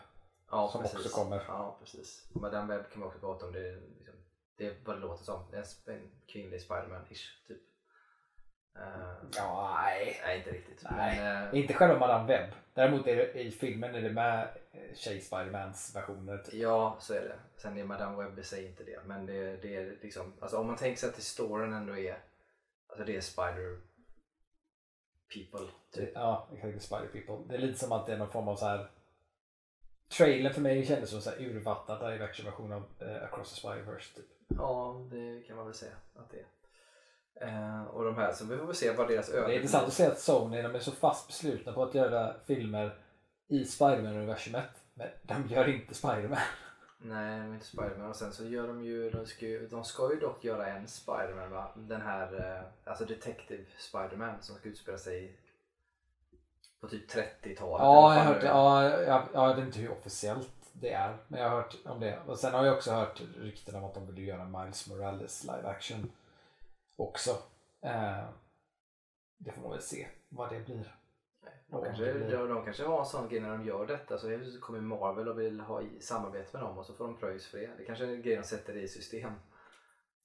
ja, som precis. också kommer. Ja precis. Madame Webb kan man också prata om, det är, liksom, det är vad det låter som. Det är en kvinnlig Spiderman-ish typ. Eh, Ja, nej. Nej inte riktigt. Nej. Men, eh, Inte själva Madame Webb. Däremot är det, i filmen är det med eh, tjej Spidermans versioner. Typ. ja så är det. Sen är Madame Webb i sig inte det. Men det, det är liksom, alltså om man tänker sig att storyn ändå är, alltså det är Spider people. Typ. Ja, exakt. Spider People. Det är lite som att det är någon form av så här. Trailern för mig kändes som så här urvattnad live version av eh, Across the Spider-Verse. Typ. Ja det kan man väl säga att det är. Eh, och de här, så vi får väl se vad deras öde Det är intressant att se att Sony de är så fast beslutna på att göra filmer i Spiderman-universumet. Men de gör inte Spiderman. Nej, de är inte Spiderman. Och sen så gör de ju, de ska ju, de ska ju dock göra en Spiderman va? Den här, eh, alltså Detective Spiderman som ska utspela sig på typ 30-talet. Ja, jag är. ja, jag, jag vet inte hur officiellt det är. Men jag har hört om det. Och sen har jag också hört rykten om att de vill göra Miles Morales live action. Också. Eh, det får man väl se vad det blir. De kanske, de, de kanske har en sån grej när de gör detta så kommer Marvel och vill ha samarbete med dem och så får de pröjs för det. Det kanske är en grej de sätter i system.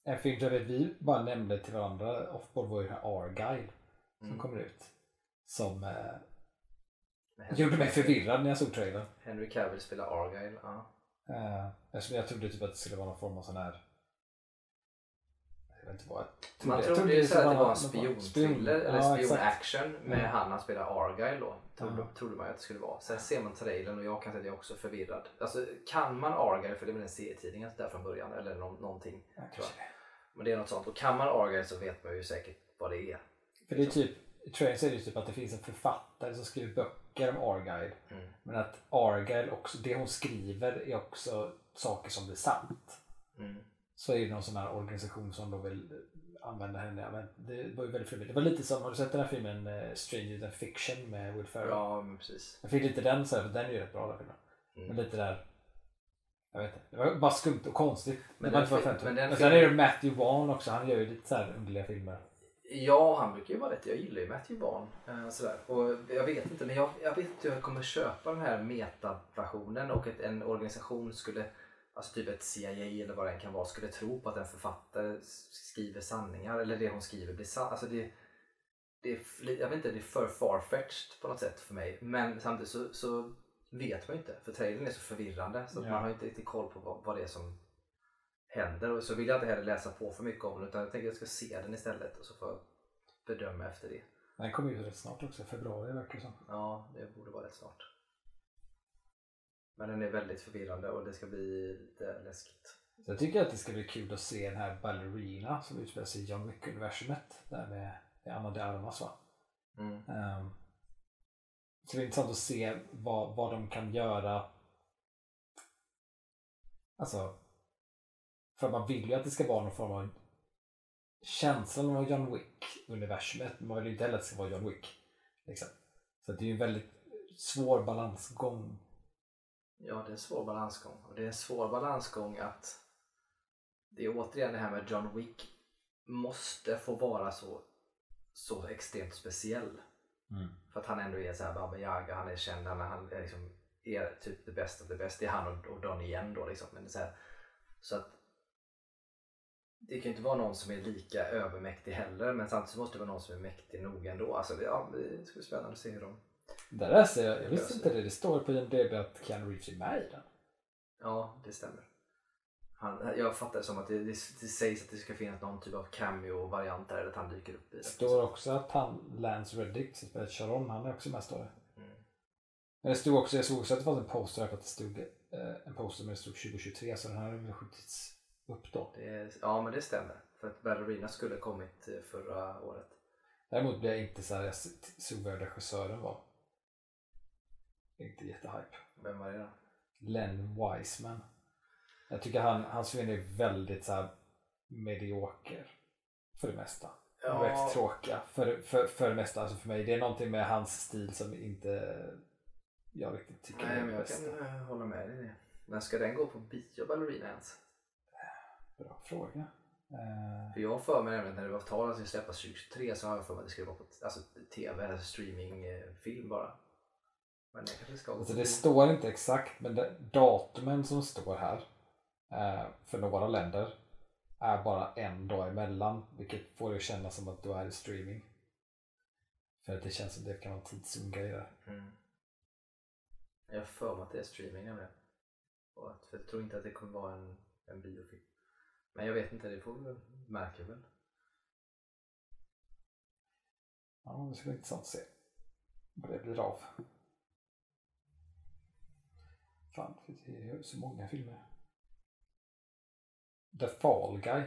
En film vet vi bara nämnde till varandra offboard var ju den här Argyle som Mm. kommer ut. Som eh, gjorde mig förvirrad när jag såg trailern. Henry Cavill spelar Argyle. Ja. Eh, eftersom jag trodde typ att det skulle vara någon form av sån här vet inte vad jag Man trodde ju så att det var en spionthriller eller ja, spionaction med Ja. han han spelar Argyle då. Trodde, Ja. trodde man att det skulle vara. Sen ser man trailern och jag kan säga att jag är också förvirrad. Alltså kan man Argyle, för det är väl en serietidning där från början eller nå- någonting. Ja, tror jag. Men det är något sånt. Och kan man Argyle så vet man ju säkert vad det är. För det är typ, i trailern så är det typ att det finns en författare som skriver böcker om Argyle. Mm. Men att Argyle också, det hon skriver är också saker som blir sant. Mm. Så är det någon sån här organisation som då vill eh, använda henne. Men det var ju väldigt flummigt. Det var lite som, har du sett den här filmen eh, Stranger than Fiction med Will Ferrell? Ja, men precis. Jag fick lite den så här, för den är ju rätt bra den filmen. Mm. Men lite där, jag vet inte. Det var bara skumt och konstigt. Men det var inte men mig. den Men sen är det Matthew Vaughn också. Han gör ju lite så här underliga filmer. Ja, han brukar ju vara rätt. Jag gillar ju Matthew Vaughn. Eh, sådär. Och jag vet inte, men jag, jag vet inte hur jag kommer köpa den här metaversionen och att en organisation skulle, alltså typ ett CIA eller vad det kan vara, skulle tro på att en författare skriver sanningar eller det hon skriver blir sant. Alltså det, det är, jag vet inte, det är för farfetched på något sätt för mig. Men samtidigt så, så vet man ju inte, för trailern är så förvirrande så Ja. man har inte riktigt koll på vad, vad det är som händer. Och så vill jag inte heller läsa på för mycket om den utan jag tänker att jag ska se den istället och så får jag bedöma efter det. Den kommer ju rätt snart också. Februari verkar det som. Ja, det borde vara rätt snart. Men den är väldigt förvirrande och det ska bli lite läskigt. Så jag tycker att det ska bli kul att se den här Ballerina som utspelar sig i John Wick-universumet. Där med, med Anna de Armas va? Mm. Ehm, så det är intressant att se vad, vad de kan göra. Alltså, för man vill ju att det ska vara någon form av känslan av John Wick-universumet. Men man vill ju inte heller att det ska vara John Wick. Liksom. Så det är ju en väldigt svår balansgång. Ja, det är en svår balansgång. Och det är en svår balansgång att det är återigen det här med John Wick måste få vara så, så extremt speciell. För att han ändå är såhär Baba Yaga, han är känd, han, han är, liksom, är typ the best of the best. Det är han och, och Donnie igen då liksom. Men det så, här, så att det kan ju inte vara någon som är lika övermäktig heller men samtidigt så måste det vara någon som är mäktig nog ändå. Alltså det, ja, det ska bli spännande att se hur de... Där läste jag, jag visste inte det, det står på IMDB att Keanu Reeves är med i den. Ja, det stämmer. Han, jag fattar det som att det, det, det sägs att det ska finnas någon typ av cameo-variant där att han dyker upp i Det står också att han, Lance Reddick som spelar Sharon, han är också med står det. Mm. Men det stod också, jag såg också att det fanns en poster här på att det stod eh, en poster men det stod 2023 så den här har väl skjutits upp då. Det ja, men det stämmer. För att Ballerina skulle kommit eh, förra året. Däremot blev jag inte så här, jag såg vem regissören var. Inte jättehype. Vem var det då? Len Wiseman. Jag tycker han, hans film är väldigt så här medioker. För det mesta. Ja. Rätt tråkiga. För, för, för det mesta, alltså för mig. Det är någonting med hans stil som inte jag riktigt tycker Nej, är men jag bästa. kan eh, hålla med dig. Men ska den gå på bio, Ballerina ens? Bra fråga. Eh, För jag har för mig nämligen när det var tal att det skulle släppas 2023 så har jag för mig att det skulle vara på alltså, tv, alltså streamingfilm bara. Men det kanske ska Alltså det står inte exakt men det, datumen som står här eh, för några länder är bara en dag emellan vilket får det att kännas som att då är det streaming. För att det känns som det kan vara en tidszon-grej där. Mm. Jag har för mig att det är streaming nämligen. Och att, för jag tror inte att det kommer vara en, en biofilm. Men jag vet inte, det får vi märka väl. Ja, det ska bli intressant att se vad det blir av. Fan, det är så många filmer. The Fall Guy.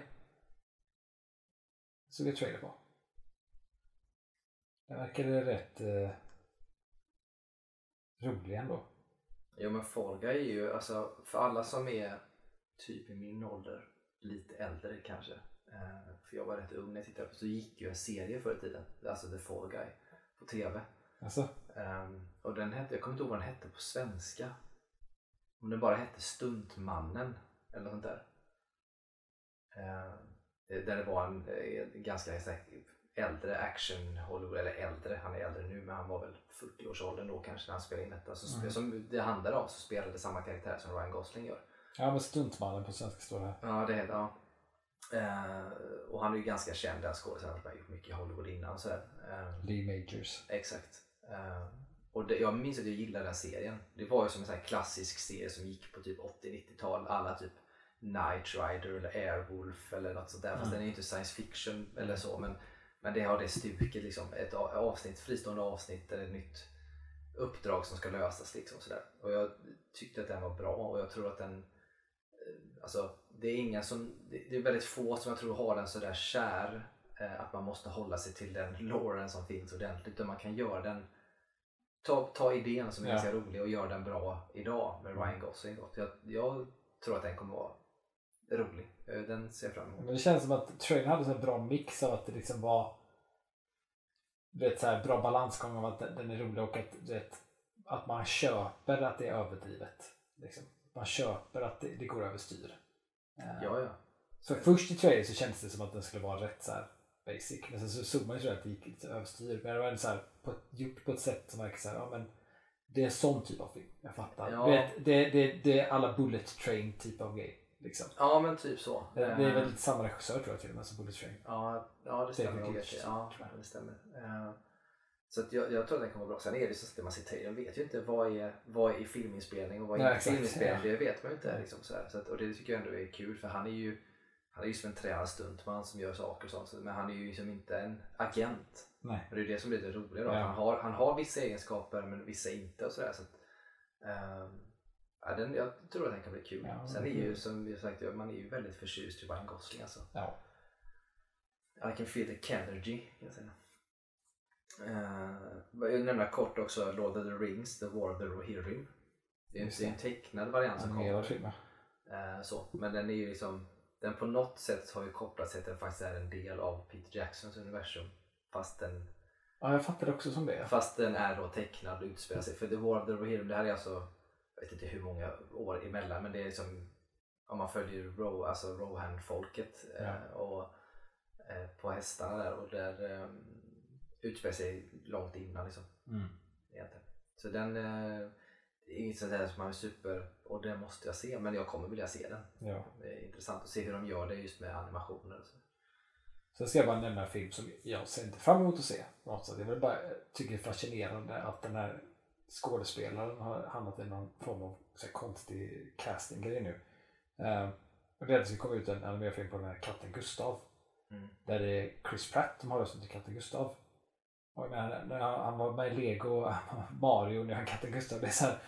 Såg jag trailer på. Den verkade rätt eh, rolig ändå. Jo men Fall Guy är ju, alltså för alla som är typ i min ålder, lite äldre kanske. Eh, för jag var rätt ung när jag tittade på så gick ju en serie förr i tiden, alltså The Fall Guy, på TV. Alltså, Ehm, och den hette, jag kommer inte ihåg vad den hette på svenska. Om den bara hette Stuntmannen eller sånt där. Eh, Där det var en eh, ganska här, äldre action Hollywood, eller äldre, han är äldre nu men han var väl 40-årsåldern då kanske när han spelade in detta. Så, Mm. Som det handlar om så spelade samma karaktär som Ryan Gosling gör. Ja, men Stuntmannen på svenska står det. Ja, det heter ja. Eh, och han är ju ganska känd den skådespelaren som har gjort mycket i Hollywood innan. Så. Eh, Lee Majors. exakt. Eh, och det, jag minns att jag gillade den serien. Det var ju som en sån klassisk serie som gick på typ 80-90-tal. Alla typ Night Rider eller Airwolf eller något sånt där. Fast Mm. den är ju inte science fiction eller så. Men, men det har det stuket liksom. Ett avsnitt, fristående avsnitt eller ett nytt uppdrag som ska lösas liksom sådär. Och jag tyckte att den var bra och jag tror att den eh, Alltså det är inga som, det är väldigt få som jag tror har den sådär kär eh, att man måste hålla sig till den loren som finns ordentligt utan man kan göra den ta, ta idén som är Ja. ganska rolig och göra den bra idag med Ryan Gosling. Jag, jag tror att den kommer vara rolig. Eh, Den ser jag fram emot. Men det känns som att trailern hade här bra mix av att det liksom var vet, så här, bra balansgång av att den är rolig och att, vet, att man köper att det är överdrivet. Liksom. Man köper att det, det går överstyr. Eh, Ja, ja. Så först i trailern så kändes det som att den skulle vara rätt så här basic. Men sen så man ju att det gick lite överstyr. Men det var ändå så här, på, gjort på ett sätt som verkar så här, ja men det är sån typ av film. Jag fattar. Ja. Vet, det, det, det är alla Bullet Train typ av grej. Liksom. Ja, men typ så. Det, det är Eh, väl samma regissör tror jag till och med som Bullet Train. Ja, ja det stämmer nog. Leach, Ja, tror jag. det stämmer. Eh, Så jag, jag tror att den kommer bra. Sen är det så att man ser trailern vet ju inte vad är, vad är filminspelning och vad är Nej, inte filminspelning. Ja. Det vet man ju inte. Liksom, så. Så att, och det tycker jag ändå är kul för han är ju han är ju som en tränad stuntman som gör saker och sånt. Men han är ju liksom inte en agent. Nej. Och det är det som blir det roliga då. Ja. Han, har, han har vissa egenskaper men vissa inte och sådär. Så att, ehm, ja, den, jag tror att den kan bli kul. Ja, Sen är ju som vi sagt, man är ju väldigt förtjust i Ryan Gosling alltså. Ja. I can feel the Kennergy kan jag säga. Uh, jag nämna kort också Lord of the Rings, The War of the Rohirrim. Det är det är en tecknad variant som kommer. Eh, så. Men den är ju liksom, den på något sätt har ju kopplat sig till att den faktiskt är en del av Peter Jacksons universum. Fast den, Ja, jag fattade också som det. fast den är då tecknad och utspelar sig. För The War of the Rohirrim, det här är alltså, jag vet inte hur många år emellan men det är liksom om man följer Ro, alltså Rohan-folket eh, Ja. och eh, på hästarna där och där eh, utspelar sig långt innan liksom. Mm. Så den eh, det inget sånt där som man är super och den måste jag se men jag kommer vilja se den. Ja. Det är intressant att se hur de gör det just med animationer och så. Sen ska jag bara nämna en film som jag ser inte fram emot att se. Alltså, det är väl bara, jag tycker det är fascinerande att den här skådespelaren har hamnat i någon form av så här, konstig castinggrej nu. Uh, och det är att det ska komma ut en animerad film på den här katten Gustav. Mm. Där det är Chris Pratt som har rösten till katten Gustav. Och jag menar, när han, han var med i Lego, Mario, nu är han katten Gustav. Det är så här,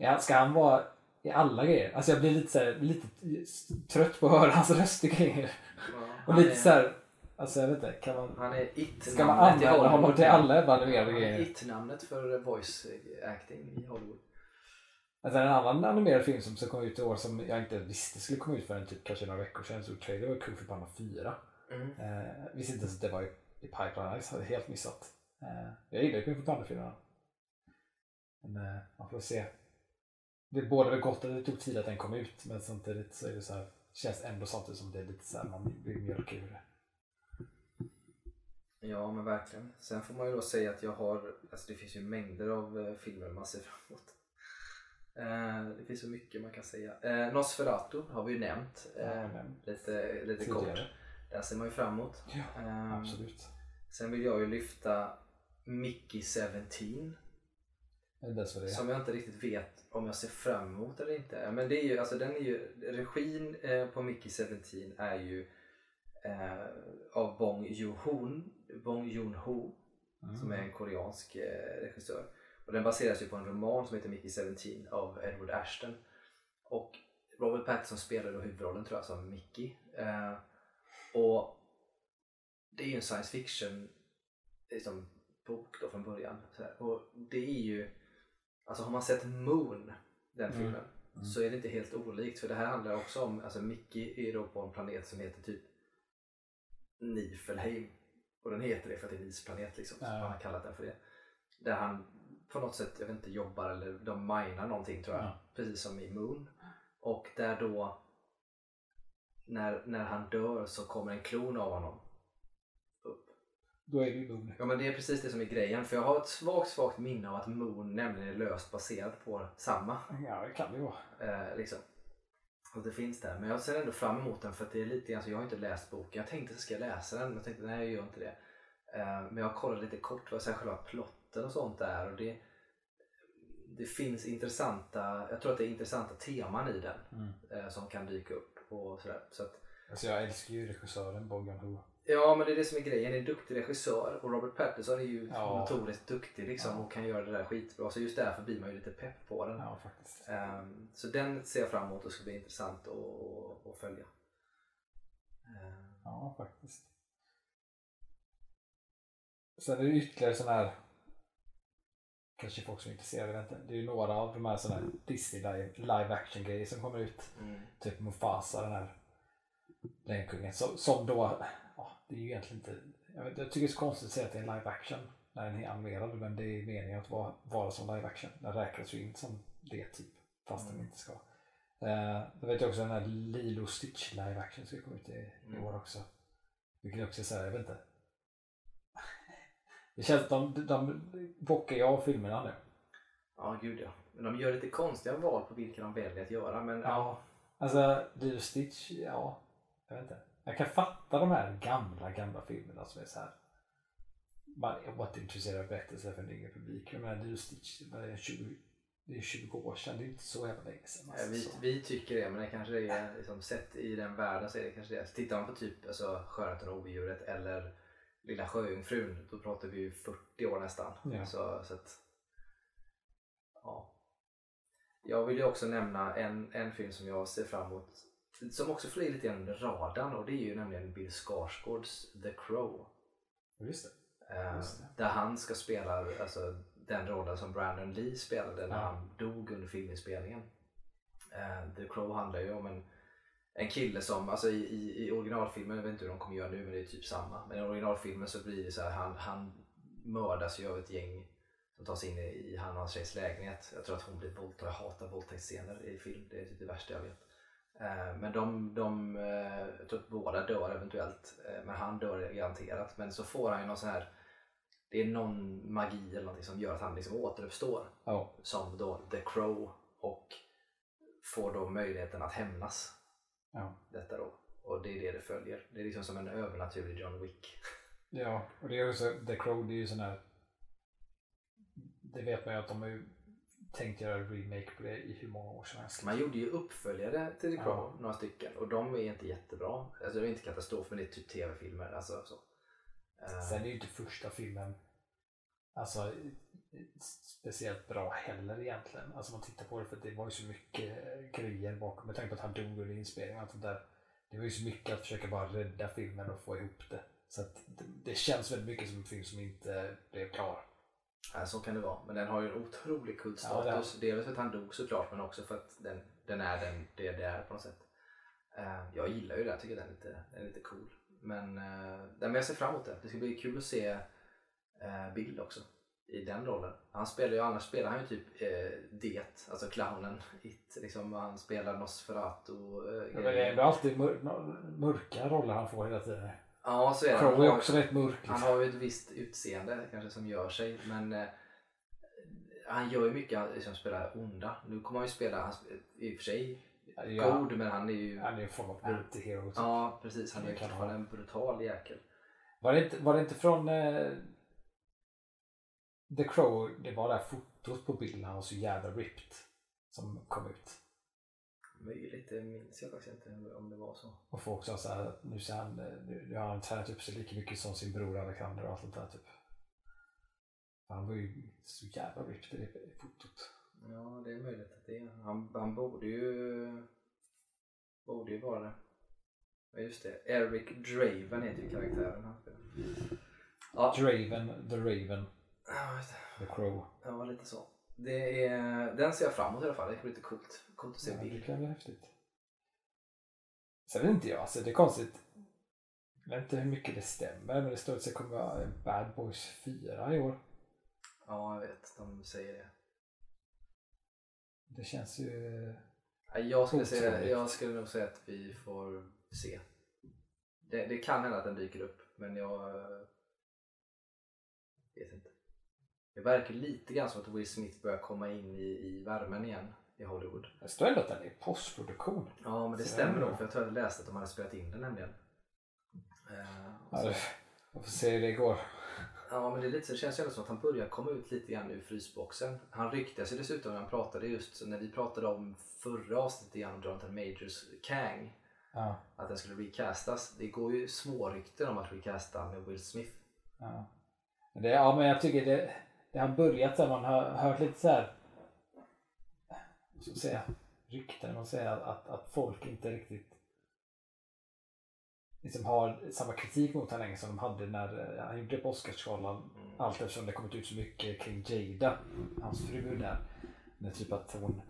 ja, ska han vara i alla grejer? Alltså jag blir lite, så här, lite trött på att höra hans röst i grejer. Och han, lite är, så här, alltså jag vet inte, kan man, han är ska man använda honom till alla animerade Han är grejer? it-namnet för voice acting i Hollywood. Alltså en annan animerad film som komma ut i år som jag inte visste skulle komma ut förrän typ kanske några veckor sedan. Så trailer var Kung Fu Panda 4. Mm. Eh, visste inte ens att det var i, i pipeline. Jag hade helt missat. Eh, jag gillar Kung Fu Panda 4. Men eh, man får se. Det båda väl gott att det tog tid att den kom ut. Men samtidigt så är det så här. Känns ändå samtidigt som det är lite så här man vill mjölka ur det. Ja men verkligen. Sen får man ju då säga att jag har, alltså det finns ju mängder av eh, filmer man ser fram emot. Eh, det finns så mycket man kan säga. Eh, Nosferatu har vi ju nämnt eh, lite, lite kort. Den ser man ju fram emot. Ja, Eh, absolut. sen vill jag ju lyfta Mickey 17 Det är det vad det är. Som jag inte riktigt vet om jag ser fram emot eller inte. Men det är ju, alltså den är ju, regin eh, på Mickey 17 är ju eh, av Bong Joon-ho, Bong Joon-ho Mm. som är en koreansk eh, regissör. Och den baseras ju på en roman som heter Mickey 17 av Edward Ashton. Och Robert Pattinson spelar då huvudrollen tror jag som Mickey. Eh, och det är ju en science fiction liksom, bok då från början. Och det är ju, alltså har man sett Moon, den Mm. filmen, Mm. så är det inte helt olikt. För det här handlar också om, alltså Mickey är då på en planet som heter typ Nifelheim. Och den heter det för att det är en isplanet liksom. Så Ja. man har kallat den för det. Där han på något sätt, jag vet inte, jobbar eller de minar någonting tror jag. Ja. Precis som i Moon. Och där då när, när han dör så kommer en klon av honom. Då är det ju Moon. Ja men det är precis det som är grejen. För jag har ett svagt, svagt minne av att Moon nämligen är löst baserad på samma. Ja, det kan det ju vara. Eh, liksom. Och det finns där. Men jag ser ändå fram emot den för att det är lite grann så jag har inte läst boken. Jag tänkte att jag ska läsa den men jag tänkte nej jag gör inte det. Eh, men jag kollade lite kort vad själva plotten och sånt är och det, det finns intressanta, jag tror att det är intressanta teman i den Mm. eh, som kan dyka upp och sådär. Så att, Alltså jag älskar ju regissören Bong Joon-Ho. Ja men det är det som är grejen, det är en duktig regissör och Robert Pattinson är ju Ja. notoriskt duktig liksom Ja. och kan göra det där skitbra. Så just därför blir man ju lite pepp på den. Ja, faktiskt. Ehm, så den ser jag fram emot och ska bli intressant att, följa. Ehm, Ja, faktiskt. Sen är det ytterligare sådana här kanske folk som är intresserade, inte. Det är ju några av de här sådana här Disney live, live action grejer som kommer ut. mm. Typ Mufasa, den här Lejonkungen. Som, som då, ja, det är ju egentligen inte, jag, vet, jag tycker det är så konstigt att säga att det är en live action när den är animerad men det är meningen att vara, vara som live action. Den räknas ju in som det typ, fast den Mm. inte ska. Eh, då vet jag också den här Lilo Stitch live action ska komma ut i, i Mm. år också. Vilket också är såhär, jag vet inte. Det känns att de, de bockar ju av filmerna nu. Ja, gud ja. Men de gör lite konstiga val på vilka de väljer att göra. Men Ja, alltså Lilo Stitch, ja, jag vet inte. Jag kan fatta de här gamla, gamla filmerna som är så här. Man är varit intresserad av berättelser för en yngre publik. Jag menar Lilo Stitch, det är 20, det är 20 år sedan, det är inte så jävla länge sedan. Alltså, vi, så. vi tycker det, men det kanske är liksom, sett i den världen så är det kanske det. Tittar man på typ alltså, Skönheten och odjuret eller Lilla Sjöjungfrun, då pratar vi ju 40 år nästan. Ja. Så, så att, ja. Jag vill ju också nämna en, en film som jag ser fram emot som också flyger lite grann under radarn och det är ju nämligen Bill Skarsgårds The Crow. Just det. Eh, Just det. där han ska spela alltså, den rollen som Brandon Lee spelade när Ja. han dog under filminspelningen. Eh, The Crow handlar ju om en, en kille som, alltså i, i, i originalfilmen, jag vet inte hur de kommer göra nu men det är typ samma. Men i originalfilmen så blir det så här, han, han mördas ju av ett gäng som tar sig in i, i han och hans tjejs lägenhet. Jag tror att hon blir våldtagen, jag hatar våldtäktsscener i film, det är typ det värsta jag vet. Eh, Men de, de eh, jag tror att båda dör eventuellt, eh, men han dör garanterat. Men så får han ju någon sån här, det är någon magi eller någonting som gör att han liksom återuppstår Ja, som då The Crow och får då möjligheten att hämnas ja. detta då. Och det är det det följer. Det är liksom som en övernaturlig John Wick. ja, och det är också, The Crow, det är ju sån här, det vet man ju att de ju tänkt göra remake på det i hur många år som helst. Man gjorde ju uppföljare till The Crow, Ja. några stycken, och de är inte jättebra. Alltså det är inte katastrof, men det är typ tv-filmer. Alltså, så. Eh, Sen är ju inte första filmen alltså, speciellt bra heller egentligen. Alltså man tittar på det för att det var ju så mycket grejer bakom. Med tanke på att han dog under inspelningen och allt sånt där. Det var ju så mycket att försöka bara rädda filmen och få ihop det. Så att det, det känns väldigt mycket som en film som inte blev klar. Ja, så kan det vara. Men den har ju en otrolig Ja, kultstatus. Dels för att han dog såklart, men också för att den, den är den, det det är på något sätt. Eh, jag gillar ju det, jag tycker den är lite, den är lite cool. Men, uh, men jag ser fram emot det. Det ska bli kul att se uh, Bill också i den rollen. Han spelar ju, annars spelar han ju typ uh, Det, alltså clownen. It, liksom, han spelar Nosferatu. Uh, Men det är alltid mör, mörka roller han får hela tiden. Ja, så är. Crow Han är också rätt mörk. Han Liksom. har ju ett visst utseende kanske som gör sig men eh, han gör ju mycket han liksom spelar onda. Nu kommer han ju spela, han i och för sig Ja, god men han är ju han är ju en form av anti-hero. typ. Ja precis, han är ju fortfarande en brutal jäkel. Var det inte, var det inte från eh, The Crow, det var det här fotot på bilden, han var så jävla ripped. Som kom ut. Möjligt, det minns jag faktiskt inte om det var så. Och folk sa såhär att nu, ser han, eh, nu, nu har han tränat upp sig lika mycket som sin bror Alexander och allt sånt där typ. Han var ju så jävla ripped i det fotot. Ja det är möjligt att det är han. Han borde ju borde ju vara det. Ja just det, Eric Draven heter ju karaktären han spelar. Ja, Draven, The Raven. The Crow. Ja, lite så. Det är, den ser jag fram emot i alla fall. Det är lite coolt. Coolt att se Ja, det bild. kan bli häftigt. Sen vet inte jag, alltså det är konstigt. Jag vet inte hur mycket det stämmer, men det står att det kommer vara Bad Boys 4 i år. Ja, jag vet. De säger det. Det känns ju... Ja, Jag skulle, säga, jag skulle nog säga att vi får se. Det, det kan hända att den dyker upp men jag eh, vet inte. Det verkar lite grann som att Will Smith börjar komma in i, i värmen igen i Hollywood. Det står ändå att den är i postproduktion. Ja men det Så stämmer nog för jag tror jag läste att de hade spelat in den nämligen. Eh, det- Jag får se hur det går. Ja men det, är lite, det känns ju ändå som att han börjar komma ut lite grann ur frysboxen. Han ryktas ju dessutom när han pratade just när vi pratade om förra avsnittet igen om Jonathan Majors Kang. Ja, Att den skulle recastas. Det går ju små rykten om att recasta med Will Smith. ja. Det, ja men jag tycker det, det har börjat så här, man har hört lite så här. Ska man säga? Rykten, man säger att, att, att folk inte riktigt liksom har samma kritik mot honom längre som de hade när eh, han gjorde det på Oscarsgalan. Mm. Allt eftersom det kommit ut så mycket kring Jada, hans fru där. Men typ att hon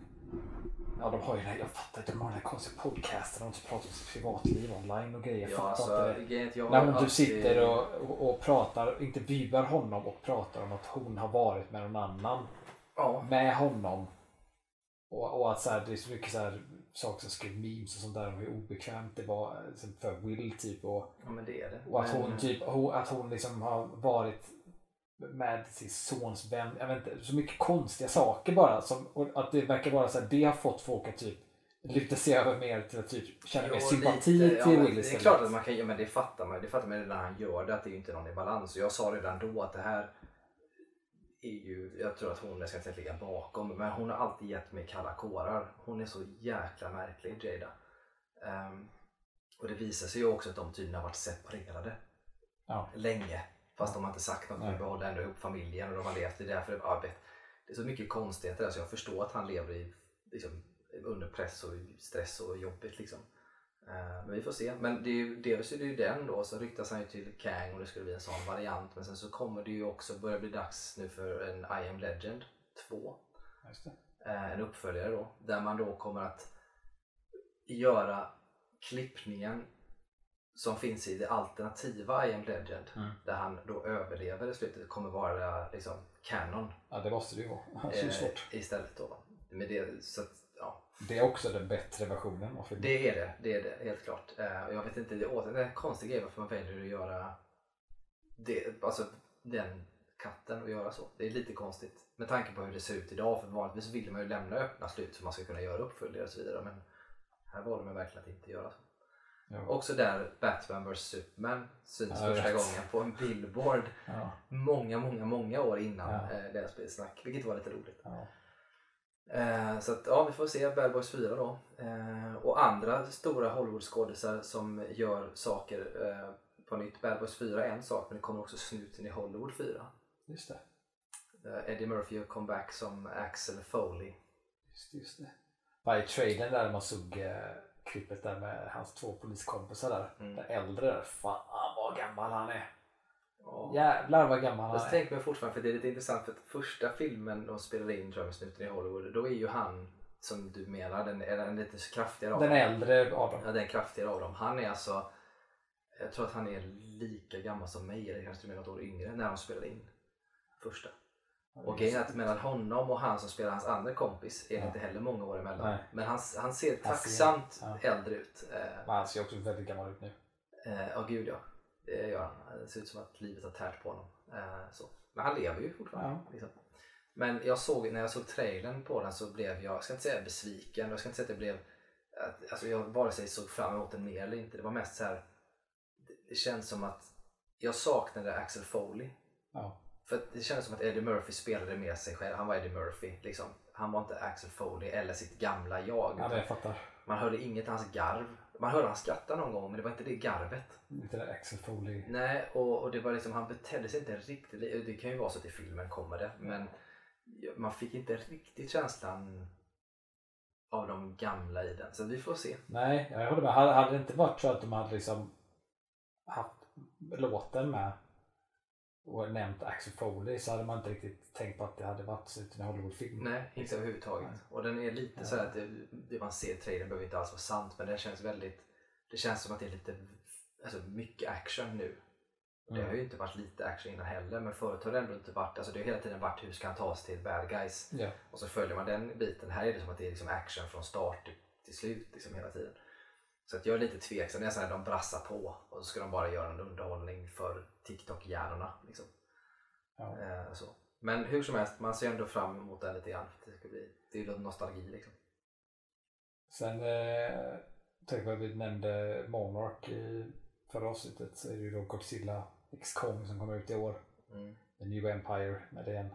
Ja de har ju den här, jag fattar inte, de har den här konstiga podcasten och de pratar om sitt privatliv online och grejer. Jag Ja, fattar alltså, inte det. att jag hon typ alltid- sitter och, och, och pratar, intervjuar honom och pratar om att hon har varit med någon annan. Ja, Med honom. Och, och att så här, det är så mycket så här, saker som skrev memes och sånt där om hur obekvämt det var liksom, för Will typ. Och, ja det det. och att hon typ, att hon liksom har varit med sin sons vän. Jag vet inte, så mycket konstiga saker bara. Som, och att det verkar vara så här, det har fått folk att typ lyfta sig över mer till att typ känna mer Jo, sympati lite, ja, till men Will Det är istället. klart att man kan, ja, men det fattar man Det fattar man ju när han gör det att det är ju inte någon i balans. Och jag sa redan då att det här är ju, jag tror att hon, jag ska inte ligga bakom, men hon har alltid gett mig kalla kårar. Hon är så jäkla märklig Jada. Ehm, och det visar sig ju också att de tydligen har varit separerade Ja. länge. Fast de har inte sagt något, de behåller ändå ihop familjen och de har levt. Det är därför ja, vet, det är så mycket konstigheter där så jag förstår att han lever i, liksom, under press och stress och jobbigt liksom. Eh, men vi får se. Men det är ju, dels är det ju den då, så ryktas han ju till Kang och det skulle bli en sån variant. Men sen så kommer det ju också börja bli dags nu för en I am Legend 2. Just det. Eh, en uppföljare då. Där man då kommer att göra klippningen som finns i det alternativa I am Legend. Mm. Där han då överlever i slutet kommer vara liksom canon Ja det måste det ju vara. Så eh, svårt. istället då. Med det, så att, Det är också den bättre versionen av filmen. det är det, det är det helt klart. Och jag vet inte, det är en konstig grej varför man väljer att göra det, alltså den katten och göra så. Det är lite konstigt med tanke på hur det ser ut idag. För vanligtvis vill man ju lämna öppna slut för man ska kunna göra uppföljare och så vidare. Men här valde man verkligen att inte göra så. Ja. Också där Batman vs Superman syns Ja, första gången på en billboard Ja, många, många, många år innan Ja. eh, deras spelsnack. Vilket var lite roligt. ja. Eh, så att, ja, vi får se Bad Boys 4 då. Eh, och andra stora Hollywood-skådisar som gör saker eh, på nytt. Bad Boys 4 är en sak, men det kommer också snuten i Hollywood 4. Just det. Eh, Eddie Murphy gör comeback som Axel Foley. Just, just det. Bara i trailern där man såg eh, klippet där med hans två poliskompisar där. Mm. Den äldre där. Fan vad gammal han är. Ja. Jävlar vad gammal han är. tänker mig fortfarande, för det är lite intressant för att första filmen de spelade in tror jag med snuten i Hollywood, då är ju han som du menar, den, är den lite kraftigare av Den dem. äldre av dem. Ja, den kraftigare av dem. Han är alltså, jag tror att han är lika gammal som mig, eller kanske till och med något år yngre, när de spelade in första. Och grejen är att mellan honom och han som spelar hans andra kompis är det Ja. inte heller många år emellan. Nej. Men han, han ser Han ser- tacksamt ja. äldre ut. Eh, Men han ser också väldigt gammal ut nu. eh, Ja, gud ja. Det gör han. Det ser ut som att livet har tärt på honom. Eh, så. Men han lever ju fortfarande. Ja. Liksom. Men jag såg, när jag såg trailern på den så blev jag, jag ska inte säga besviken, jag ska inte säga att jag blev att, alltså jag vare sig såg fram emot den mer eller inte. Det var mest så här. Det, det känns som att jag saknade Axel Foley. Ja. För det kändes som att Eddie Murphy spelade med sig själv. Han var Eddie Murphy. Liksom. Han var inte Axel Foley eller sitt gamla jag. Ja, jag fattar. Man hörde inget av hans garv. Man hörde han skratta någon gång men det var inte det garvet. Lite där Axel Foley. Nej, och, och det var liksom, han betedde sig inte riktigt, det kan ju vara så att i filmen kommer det, men man fick inte riktigt känslan av de gamla i den. Så vi får se. Nej, jag håller med. Hade det inte varit så att de hade liksom haft låten med och nämnt Axel Foley så hade man inte riktigt tänkt på att det hade varit en Hollywoodfilm. Nej, inte överhuvudtaget. Nej. Och den är lite Ja. så att det, det man ser i trailern behöver inte alls vara sant, men den känns väldigt, det känns som att det är lite, alltså mycket action nu. Det har Mm. ju inte varit lite action innan heller, men förut har det ändå inte varit, alltså det har hela tiden varit hur ska han ta sig till bad guys? Ja. Och så följer man den biten. Här är det som att det är liksom action från start till, till slut liksom hela tiden. Så att jag är lite tveksam. Det är så här, de brassar på och så ska de bara göra en underhållning för TikTok-hjärnorna. Liksom. Ja. Eh, så. Men hur som helst, man ser ändå fram emot den lite grann. För det, ska bli, det är ju nostalgi liksom. Sen eh, tänk att vi nämnde Monarch i förra avsnittet så är det ju då Godzilla X Kong som kommer ut i år. Mm. The New Empire med det är en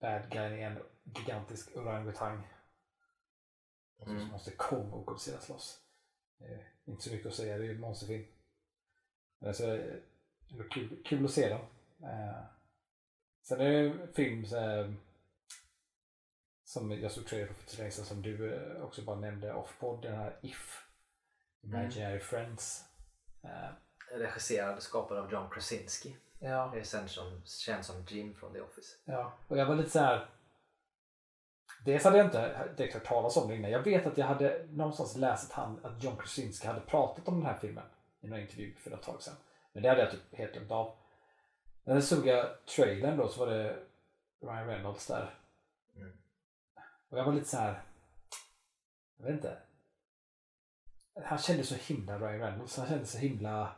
bad guy en gigantisk orangutang. Och så Mm. måste Kong och Godzilla slåss. Eh, inte så mycket att säga, det är ju en monsterfilm. Men alltså, det var kul, kul att se den. Eh, sen är det en film eh, som jag såg trailer för länge sedan som du eh, också bara nämnde off-podd, den här If. Imaginary Friends. Eh, Regisserad och skapad av John Krasinski. ja. Det är sen som, känns som Jim från The Office. Ja, och jag var lite så här. Dels hade jag inte direkt hört talas om det innan. Jag vet att jag hade någonstans läst att, han, att John Krasinski hade pratat om den här filmen i någon intervju för ett tag sedan. Men det hade jag typ helt glömt av. När såg jag trailern då så var det Ryan Reynolds där. Mm. Och jag var lite så här. Jag vet inte. Han kändes så himla Ryan Reynolds. Han kändes så himla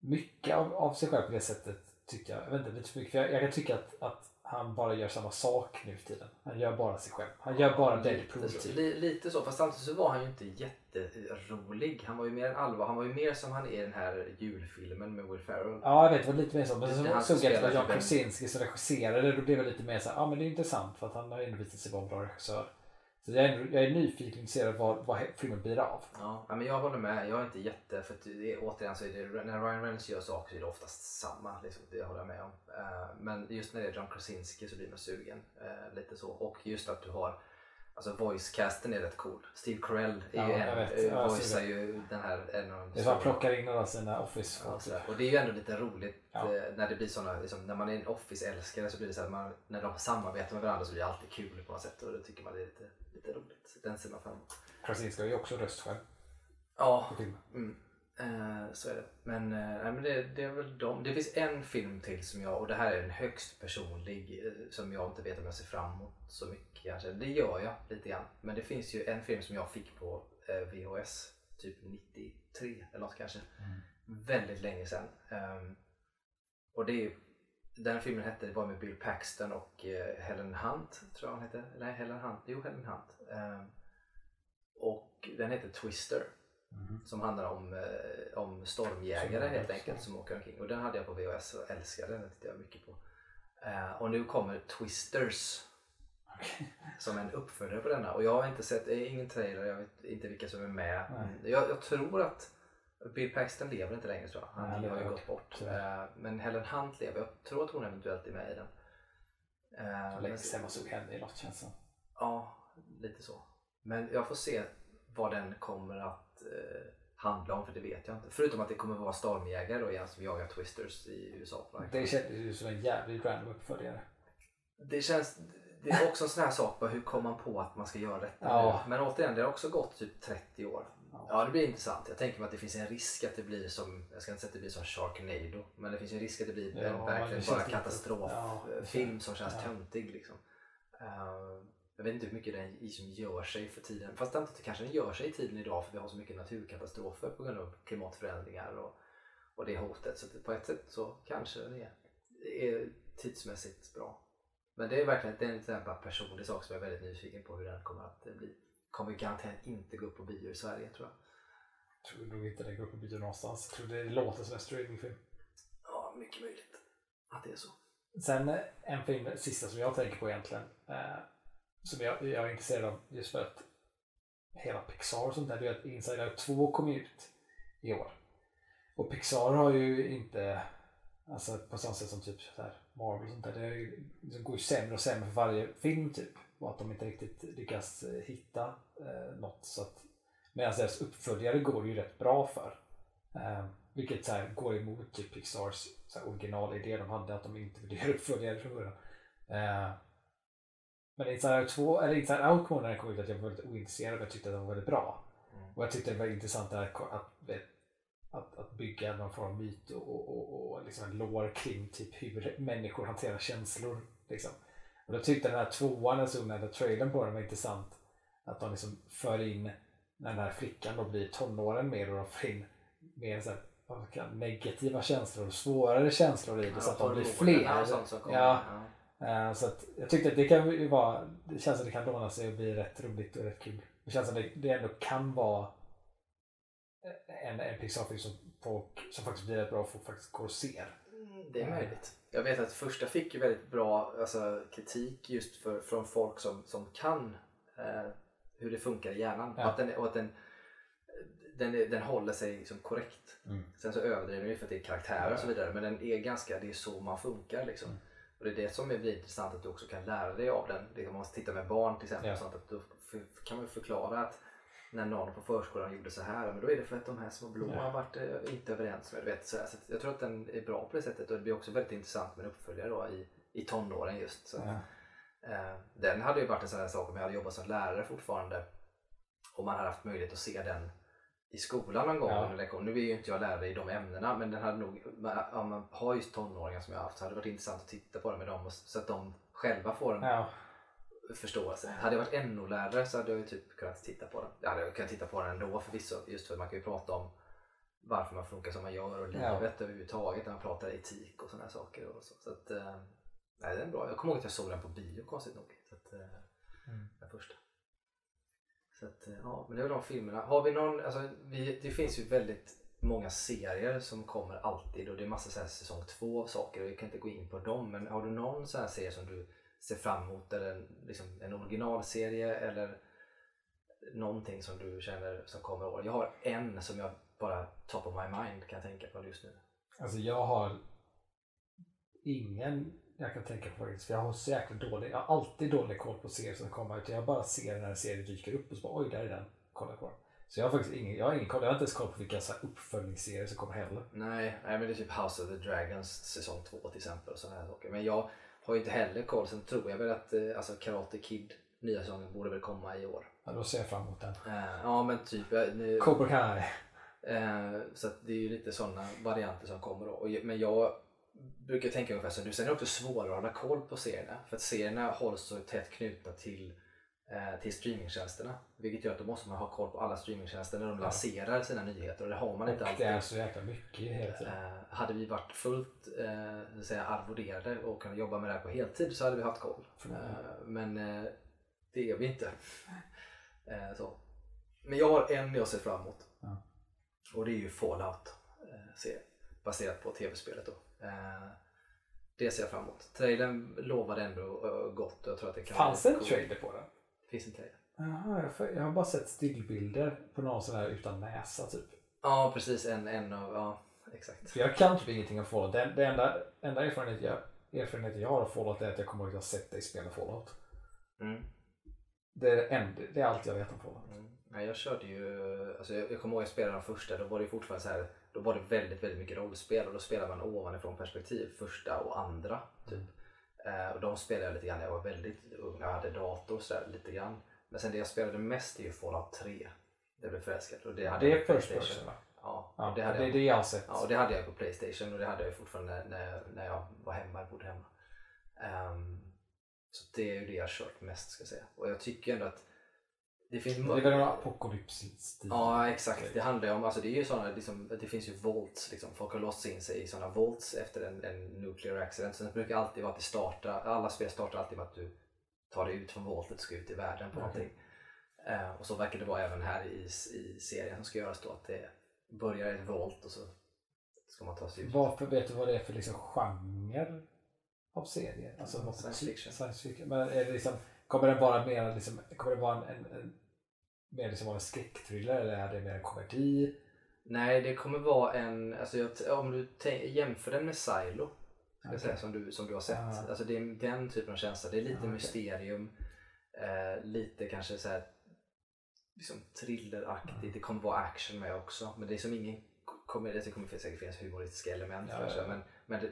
mycket av, av sig själv på det sättet tycker jag. Jag vet inte, lite för mycket. Jag, jag kan tycka att, att han bara gör samma sak nu för tiden. Han gör bara sig själv. Han gör bara Deadpool lite, typ. li, lite så, fast samtidigt så var han ju inte jätterolig. Han var ju mer en allvar. Han var ju mer som han är i den här julfilmen med Will Ferrell. Ja, jag vet. Det var lite mer så. Men Det- så det såg jag att det var John typ Krasinski som regisserade. Då blev jag lite mer så här, ja men det är intressant för att han har ändå visat sig vara en bra regissör. Så jag är, jag är nyfiken intresserad vad, vad filmen blir av. Ja, men jag håller med. Jag är inte jätte... För att det återigen så är det, när Ryan Reynolds gör saker så är det oftast samma. Liksom, det håller jag med om. Eh, men just när det är John Krasinski så blir man sugen. eh, lite så. Och just att du har... Alltså voicecasten är rätt cool. Steve Carell är ju Ja, jag en, vet. Ja, voicear ju den här... En av de Det stora- plockar in alla sina office Ja, sådär. och det är ju ändå lite roligt Ja. eh, när det blir såna, liksom, när man är en Office-älskare så blir det så att man, när de samarbetar med varandra så blir det alltid kul på något sätt och det tycker man är lite, lite roligt. Den ser man fram. Krasinski har ju också röst själv Ja, mm. eh, så är det. Men, eh, nej, men det, det är väl de. Det finns en film till som jag, och det här är en högst personlig, eh, som jag inte vet om jag ser fram emot så mycket kanske. Det gör jag lite grann. Men det finns ju en film som jag fick på eh, VHS, typ 93 eller något kanske. Väldigt länge sedan. Ehm, och det är den filmen hette, det var med Bill Paxton och eh, Helen Hunt, tror jag hon hette. Nej, Helen Hunt. Jo, Helen Hunt. Ehm, och den heter Twister. Mhm. Som handlar om, eh, om stormjägare Som- helt enkelt som åker omkring. Och den hade jag på VHS och älskade den. Den tittade jag mycket på. Eh, och nu kommer Twisters Okej. som en uppföljare på denna. Och jag har inte sett, ingen trailer, jag vet inte vilka som är med. Mm, Jag, jag tror att Bill Paxton lever inte längre tror jag. Han Nej, har ju gått bort. tyvärr. Eh, Men Helen Hunt lever. Jag tror att hon eventuellt är med i den. Eh, Det länge sedan man såg henne i något känns som. Ja, lite så. Men jag får se vad den kommer att eh, handla om för det vet jag inte. Förutom att det kommer vara stormjägare då igen som jagar twisters i USA. Det kändes ju som en jävligt random uppföljare. Det känns, det är också en sån här sak, hur kom man på att man ska göra detta Ja. Men återigen, det har också gått typ 30 år. Ja. Ja, det blir intressant. Jag tänker mig att det finns en risk att det blir som, jag ska inte säga att det blir som Sharknado, men det finns en risk att det blir Ja, en det verkligen bara katastroffilm ja, som känns ja. töntig liksom. Eh, jag vet inte hur mycket den i som gör sig för tiden. Fast samtidigt kanske den gör sig i tiden idag för vi har så mycket naturkatastrofer på grund av klimatförändringar och, och det hotet. Så på ett sätt så kanske den är, är tidsmässigt bra. Men det är verkligen det är en bara personlig sak som jag är väldigt nyfiken på hur den kommer att bli. Kommer garanterat inte gå upp på bio i Sverige tror jag. Tror nog inte den går på bio någonstans. Jag tror det låter som en streamingfilm. Ja, mycket möjligt att det är så. Sen eh, en film, sista som jag tänker på egentligen. Eh, som jag, jag är intresserad av just för att hela Pixar och sånt där. Det är att Inside Out 2 kom ut i år. Och Pixar har ju inte, alltså på samma sätt som typ så här Marvel och sånt där. Det, ju, det går ju sämre och sämre för varje film typ. Och att de inte riktigt lyckas hitta eh, något. Så att, medan deras uppföljare går ju rätt bra för. Eh, vilket så här, går emot typ Pixars så här, originalidé de hade att de inte ville göra uppföljare från början. Eh, men Inside Out 2, eller Inside Out kom när den kom ut att jag var väldigt ointresserad och jag tyckte att den var väldigt bra. Mm. Och jag tyckte det var intressant att, att, att, att bygga någon form av myt och, och, och, och liksom en lore kring typ hur människor hanterar känslor. Liksom. Och då tyckte den här tvåan, jag såg den här trailern på den var intressant. Att de liksom för in, när den här flickan då blir tonåren mer och de för in mer så här, negativa känslor och svårare känslor i det så att de blir fler. Ja. Ja. Eh, Så att jag tyckte att det kan ju vara, det känns som det kan låna sig och bli rätt roligt och rätt kul. Det känns som det, det ändå kan vara en, en Pixar-film som, folk, som faktiskt blir rätt bra och folk faktiskt går och ser. Mm, Det är möjligt. Jag vet att första fick ju väldigt bra alltså, kritik just för, från folk som, som kan eh, hur det funkar i hjärnan. Ja. Att den, och att den, den, den håller sig liksom korrekt. Mm. Sen så överdriver den ju för att det är karaktärer Ja. och så vidare. Men den är ganska, det är så man funkar liksom. Mm. Och det är det som blir intressant att du också kan lära dig av den. Det kan man titta med barn till exempel. Ja. Sånt, att då kan man förklara att när någon på förskolan gjorde så här, men då är det för att de här små blå Ja. har varit eh, inte överens med. Du vet, så. Så jag tror att den är bra på det sättet och det blir också väldigt intressant med en uppföljare då i, i tonåren just. Så. Ja. Eh, den hade ju varit en sån här sak om jag hade jobbat som lärare fortfarande och man hade haft möjlighet att se den i skolan någon gång Ja. under lektion. Nu är ju inte jag lärare i de ämnena men den hade nog, om man har just tonåringar som jag har haft så hade det varit intressant att titta på det med dem och- så att de själva får en Ja. förståelse. Hade jag varit NO-lärare så hade jag ju typ kunnat titta på den. Jag hade kunnat titta på den ändå förvisso just för att man kan ju prata om varför man funkar som man gör och Ja. livet överhuvudtaget när man pratar etik och sådana saker. Och så. Så att, eh, nej, den är bra. Jag kommer ihåg att jag såg den på bio konstigt nog. Så att, eh, Mm. Den första. Så att, eh, ja, men det är väl de filmerna. Har vi någon, alltså, vi, det finns ju väldigt många serier som kommer alltid och det är massa så här säsong två saker och vi kan inte gå in på dem men har du någon sån här serie som du ser fram emot eller en, liksom, en originalserie eller någonting som du känner som kommer år? Jag har en som jag bara top of my mind kan tänka på just nu. Alltså jag har ingen jag kan tänka på faktiskt. För jag har så jäkla dålig, jag har alltid dålig koll på serier som kommer ut. Jag bara ser när en serie dyker upp och så bara oj, där är den. Kolla på den. Så jag har faktiskt ingen, jag har ingen koll. Jag har inte ens koll på vilka så uppföljningsserier som kommer heller. Nej, nej men det är typ House of the Dragons säsong 2 till exempel och sådana här saker. Men jag har ju inte heller koll. Sen tror jag väl att eh, alltså Karate Kid nya säsongen borde väl komma i år. Ja, då ser jag fram emot den. Eh, ja men typ. jag- Nu, Cobra Kai. eh, så det är ju lite sådana varianter som kommer då. Och, men jag brukar tänka ungefär som du. Sen är det också svårare att hålla koll på serierna. För att serierna hålls så tätt knutna till eh, till streamingtjänsterna. Vilket gör att då måste man ha koll på alla streamingtjänster när de Ja. lanserar sina nyheter och det har man inte alltid. det är så jäkla mycket hela tiden. Eh, hade vi varit fullt eh, så säga, arvoderade och kunnat jobba med det här på heltid så hade vi haft koll. Förmodligen. Eh, men eh, det är vi inte. Eh, så. Men jag har en jag ser fram emot. Ja. Och det är ju Fallout eh, baserat på tv-spelet. Då. Eh, det ser jag fram emot. Trailern lovade ändå eh, gott. och Jag tror att det kan Fanns det en trailer på den? Finns en trailer. Jaha, jag, har bara sett stillbilder på någon sån här utan näsa typ. Ja precis, en, en av, ja exakt. För jag kan typ ingenting om Fallout. Det, det enda, enda erfarenhet jag, erfarenheten jag har av Fallout är att jag kommer ihåg att jag sett dig spela Fallout. Mm. Det är, det enda, det är allt jag vet om Fallout. Mm. Nej, jag körde ju, alltså jag, jag kommer ihåg att jag spelade de första, då var det fortfarande så här, då var det väldigt, väldigt mycket rollspel och då spelade man ovanifrån perspektiv, första och andra. Typ. Eh, och de spelade jag lite grann när jag var väldigt ung, jag hade dator och sådär lite grann. Men sen det jag spelade mest är ju Fallout 3. Det blev förälskad och det hade Det är first Playstation. person va? Ja, Ja, det, det hade är jag, det jag har sett. ja, och det hade jag på Playstation och det hade jag fortfarande när, när jag var hemma, bodde hemma. Ehm, så det är ju det jag har kört mest ska jag säga. Och jag tycker ändå att det finns Det är väl en apokalypsstil? Ja exakt, det handlar ju om, alltså det är ju sådana, liksom, det finns ju volts, liksom. folk har låst in sig i sådana volts efter en, en nuclear accident. Brukar det alltid vara att det startar, alla spel startar alltid med att du tar dig ut från voltet och ska ut i världen på Okej. någonting. Eh, och så verkar det vara även här i, i serien som ska göras då, att det börjar i ett volt och så ska man ta sig ut. Varför vet du vad det är för liksom genre av serie? Alltså, för Science typ- fiction. Science fiction. Men är det liksom, kommer den vara mer liksom, kommer det vara en, en mer liksom av en skräckthriller eller är det mer en komedi? Nej, det kommer vara en, alltså jag, om du tänk, jämför den med Silo, Okej. säga, som, du, som du har sett. Ah. Alltså det är den typen av känsla. Det är lite Ah, okej. mysterium, eh, lite kanske så här, liksom thrilleraktigt. Mm. Det kommer vara action med också. Men det är som ingen komedi. Det kommer säkert finnas humoristiska element Ja, ja, ja. Men, men det,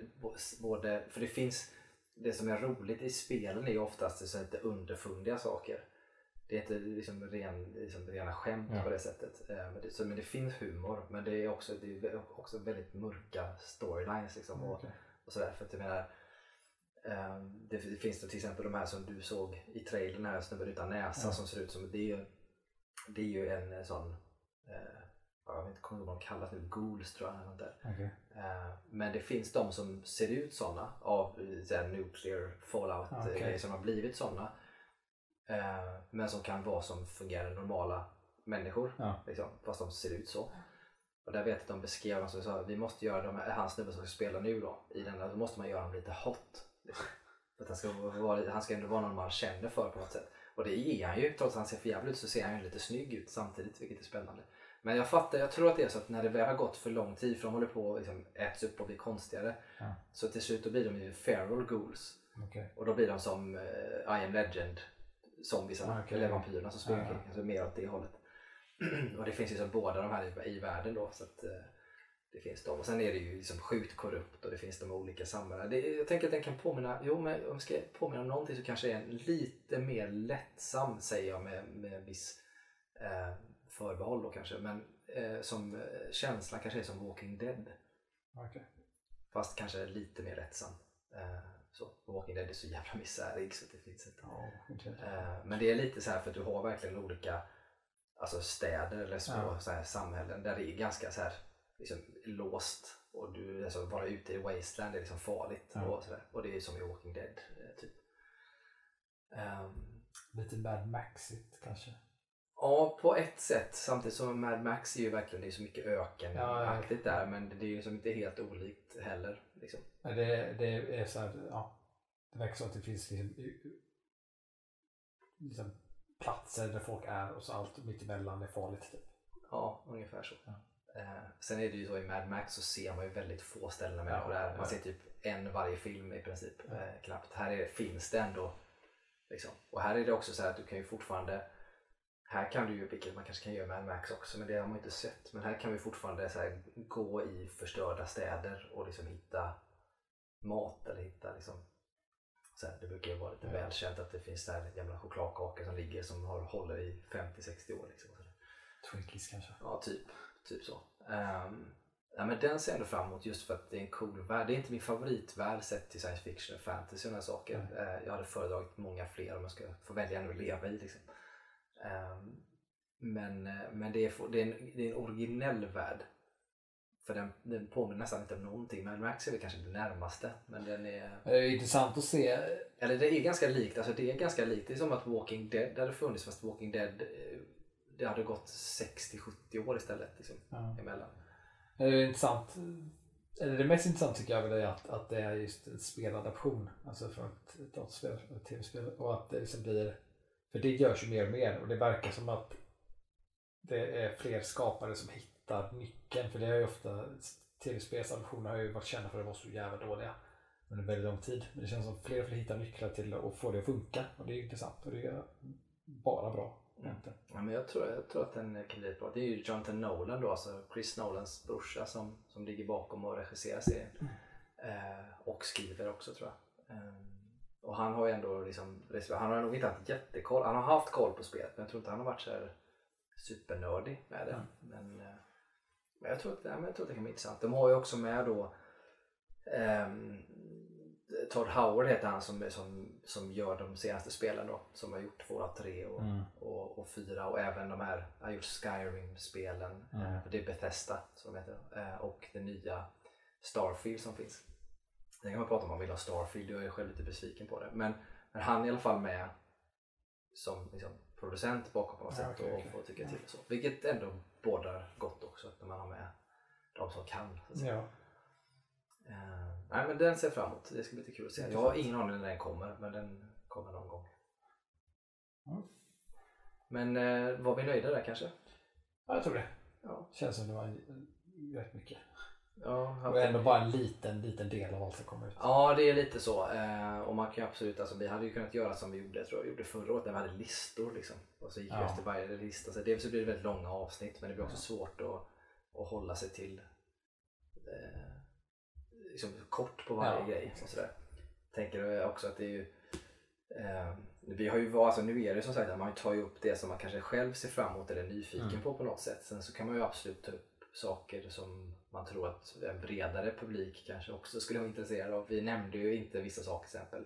både, för det finns, det som är roligt i spelen är ju oftast det så lite underfundiga saker. Det är inte liksom ren, liksom rena skämt Ja. på det sättet. Eh, Men det, så, men det finns humor. Men det är också, det är också väldigt mörka storylines. Liksom, och, Okej. och sådär. För att jag menar, Eh, det, finns till exempel de här som du såg i trailern här, snubben utan näsa Ja. som ser ut som, det är ju, det är ju en eh, sån, eh, ja, jag vet inte kommer ihåg vad de kallas nu, ghouls tror jag. eller. Okej. Eh, Men det finns de som ser ut sådana av så här nuclear fallout Ah, grejer som har blivit sådana. Eh, Men som kan vara som fungerande normala människor. Ja. Liksom, fast de ser ut så. Och där vet jag att de beskrev dem som sa vi måste göra de här, han snubben som ska spela nu då. I den där, då måste man göra dem lite hot. Liksom. Att han ska, vara, han ska ändå vara någon man känner för på något sätt. Och det är han ju. Trots att han ser för ut så ser han ju lite snygg ut samtidigt vilket är spännande. Men jag fattar, jag tror att det är så att när det väl har gått för lång tid för de håller på att liksom äts upp och blir konstigare. Ja. Så till slut då blir de ju feral ghouls. Okej. Och då blir de som eh, I am legend zombiesarna, Ah, okej. eller vampyrerna som springer Ja, ja. omkring. Alltså mer åt det hållet. och det finns ju som båda de här i, i världen då. Så att, eh, det finns de. Och sen är det ju liksom sjukt korrupt och det finns de olika samhällen. Det, jag tänker att den kan påminna, jo men om jag ska påminna om någonting så kanske är en lite mer lättsam säger jag med, med viss eh, förbehåll då kanske. Men eh, som eh, känslan kanske är som Walking Dead. Okej. Fast kanske lite mer lättsam. Eh, så. Walking Dead är så jävla misärig så det finns inte. Ja. Eh, men det är lite så här för att du har verkligen olika alltså städer eller små Ja. så här, samhällen där det är ganska så här liksom, låst och du alltså, vara ute i wasteland är liksom farligt Ja. och, så där. och det är som i Walking Dead eh, typ. Ehm, Lite Mad Maxigt kanske. Ja, på ett sätt. Samtidigt som Mad Max är ju verkligen, det är så mycket ökenaktigt Ja, ja. där men det är ju som inte helt olikt heller. Liksom. Men det, det är så här, ja. Det verkar som att det finns liksom, liksom platser där folk är och så allt mittemellan är farligt. Typ. Ja, ungefär så. Ja. Eh, sen är det ju så i Mad Max så ser man ju väldigt få ställen där människor Ja, är. Man ja. ser typ en varje film i princip. Ja. Eh, knappt. Här är, finns det ändå. Liksom. Och här är det också så här att du kan ju fortfarande här kan du ju, vilket man kanske kan göra med Max också, men det har man inte sett. Men här kan vi fortfarande så här, gå i förstörda städer och liksom hitta mat eller hitta liksom så här, det brukar ju vara lite Ja. välkänt att det finns där jävla chokladkakor som ligger som har, håller i 50-60 år. Liksom. Twinkies kanske. Ja, typ, typ så. Um, ja, men den ser jag ändå fram emot just för att det är en cool värld. Det är inte min favoritvärld sett till science fiction och fantasy och sådana saker. Mm. Eh, jag hade föredragit många fler om jag ska få välja en att leva i. Liksom. Ehm, men eh, men det, är, det, är en, det är en originell värld. För den, den påminner nästan inte om någonting. Men Max är väl kanske det närmaste. Men den är... Det är intressant att se. Eller det är ganska likt. Alltså det är ganska likt. Det är som att Walking Dead hade funnits fast Walking Dead eh, det hade gått 60-70 år istället. Liksom, Ja. emellan. Det är intressant. Eller det mest intressanta tycker jag är att, att det är just en speladaption. Alltså från ett och ett tv-spel. Och att det liksom blir. För det görs ju mer och mer och det verkar som att det är fler skapare som hittar nyckeln. För det har ju ofta tv-spelsadaptioner har ju varit kända för att vara så jävla dåliga under väldigt lång tid. Men det känns som att fler och fler hittar nycklar till att få det att funka. Och det är ju intressant och det är bara bra. egentligen. Ja, men jag, tror, jag tror att den kan bli bra. Det är ju Jonathan Nolan då, alltså Chris Nolans brorsa som, som ligger bakom och regisserar serien. Eh, och skriver också tror jag. Eh, och han har ju ändå liksom, han har nog inte haft jättekoll. Han har haft koll på spelet men jag tror inte han har varit så här supernördig med det. Mm. Men, eh, men, jag tror att, ja, men jag tror att det kan bli intressant. De har ju också med då ehm, Todd Howard heter han som, som, som gör de senaste spelen då. Som har gjort Fallout 3 och, Mm. och, och 4 och även de här, har gjort Skyrim-spelen. Mm. Eh, det är Bethesda som de heter. Eh, och det nya Starfield som finns. Det kan man prata om man vill ha Starfield, jag är själv lite besviken på det. Men, men han är i alla fall med som liksom, producent bakom på något Ja, sätt okej, och okej. får tycka till och så. Vilket ändå bådar gott också när man har med de som kan. Att. Ja. Eh, nej men den ser jag fram emot, det ska bli lite kul att se. Jag har ingen aning när den kommer men den kommer någon gång. Mm. Men eh, var vi nöjda där kanske? ja, jag tror det. Ja. Känns som det var rätt mycket. Ja, Och ändå bara en liten, liten del av allt som kommer ut. Ja, det är lite så. Eh, och man kan absolut, alltså, vi hade ju kunnat göra som vi gjorde, tror jag, gjorde förra året när vi hade listor. Liksom. Och så gick vi Ja. efter varje lista. Så dels så blir det väldigt långa avsnitt men det blir också svårt att, att hålla sig till eh, liksom, kort på varje Ja. grej. Och sådär. Tänker också att det är ju eh, vi har ju alltså nu är det som sagt att man tar ju upp det som man kanske själv ser fram emot eller är nyfiken Mm. på på något sätt. Sen så kan man ju absolut ta upp saker som man tror att en bredare publik kanske också skulle vara intresserad av. Vi nämnde ju inte vissa saker till exempel.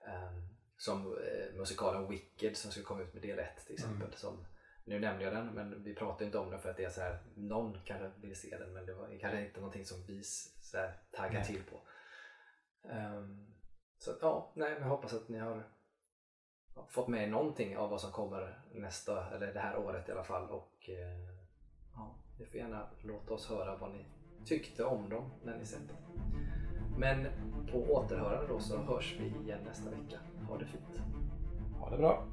Um, som eh, musikalen Wicked som ska komma ut med del 1 till exempel. Mm. Som, nu nämnde jag den men vi pratar inte om den för att det är så här, någon kanske vill se den men det var kanske inte någonting som vi så här, taggar till på. Um, så ja, nej, jag hoppas att ni har fått med er någonting av vad som kommer nästa, eller det här året i alla fall. Och eh, ni får gärna låta oss höra vad ni tyckte om dem när ni sett dem. Men på återhörande då så hörs vi igen nästa vecka. Ha det fint! Ha det bra!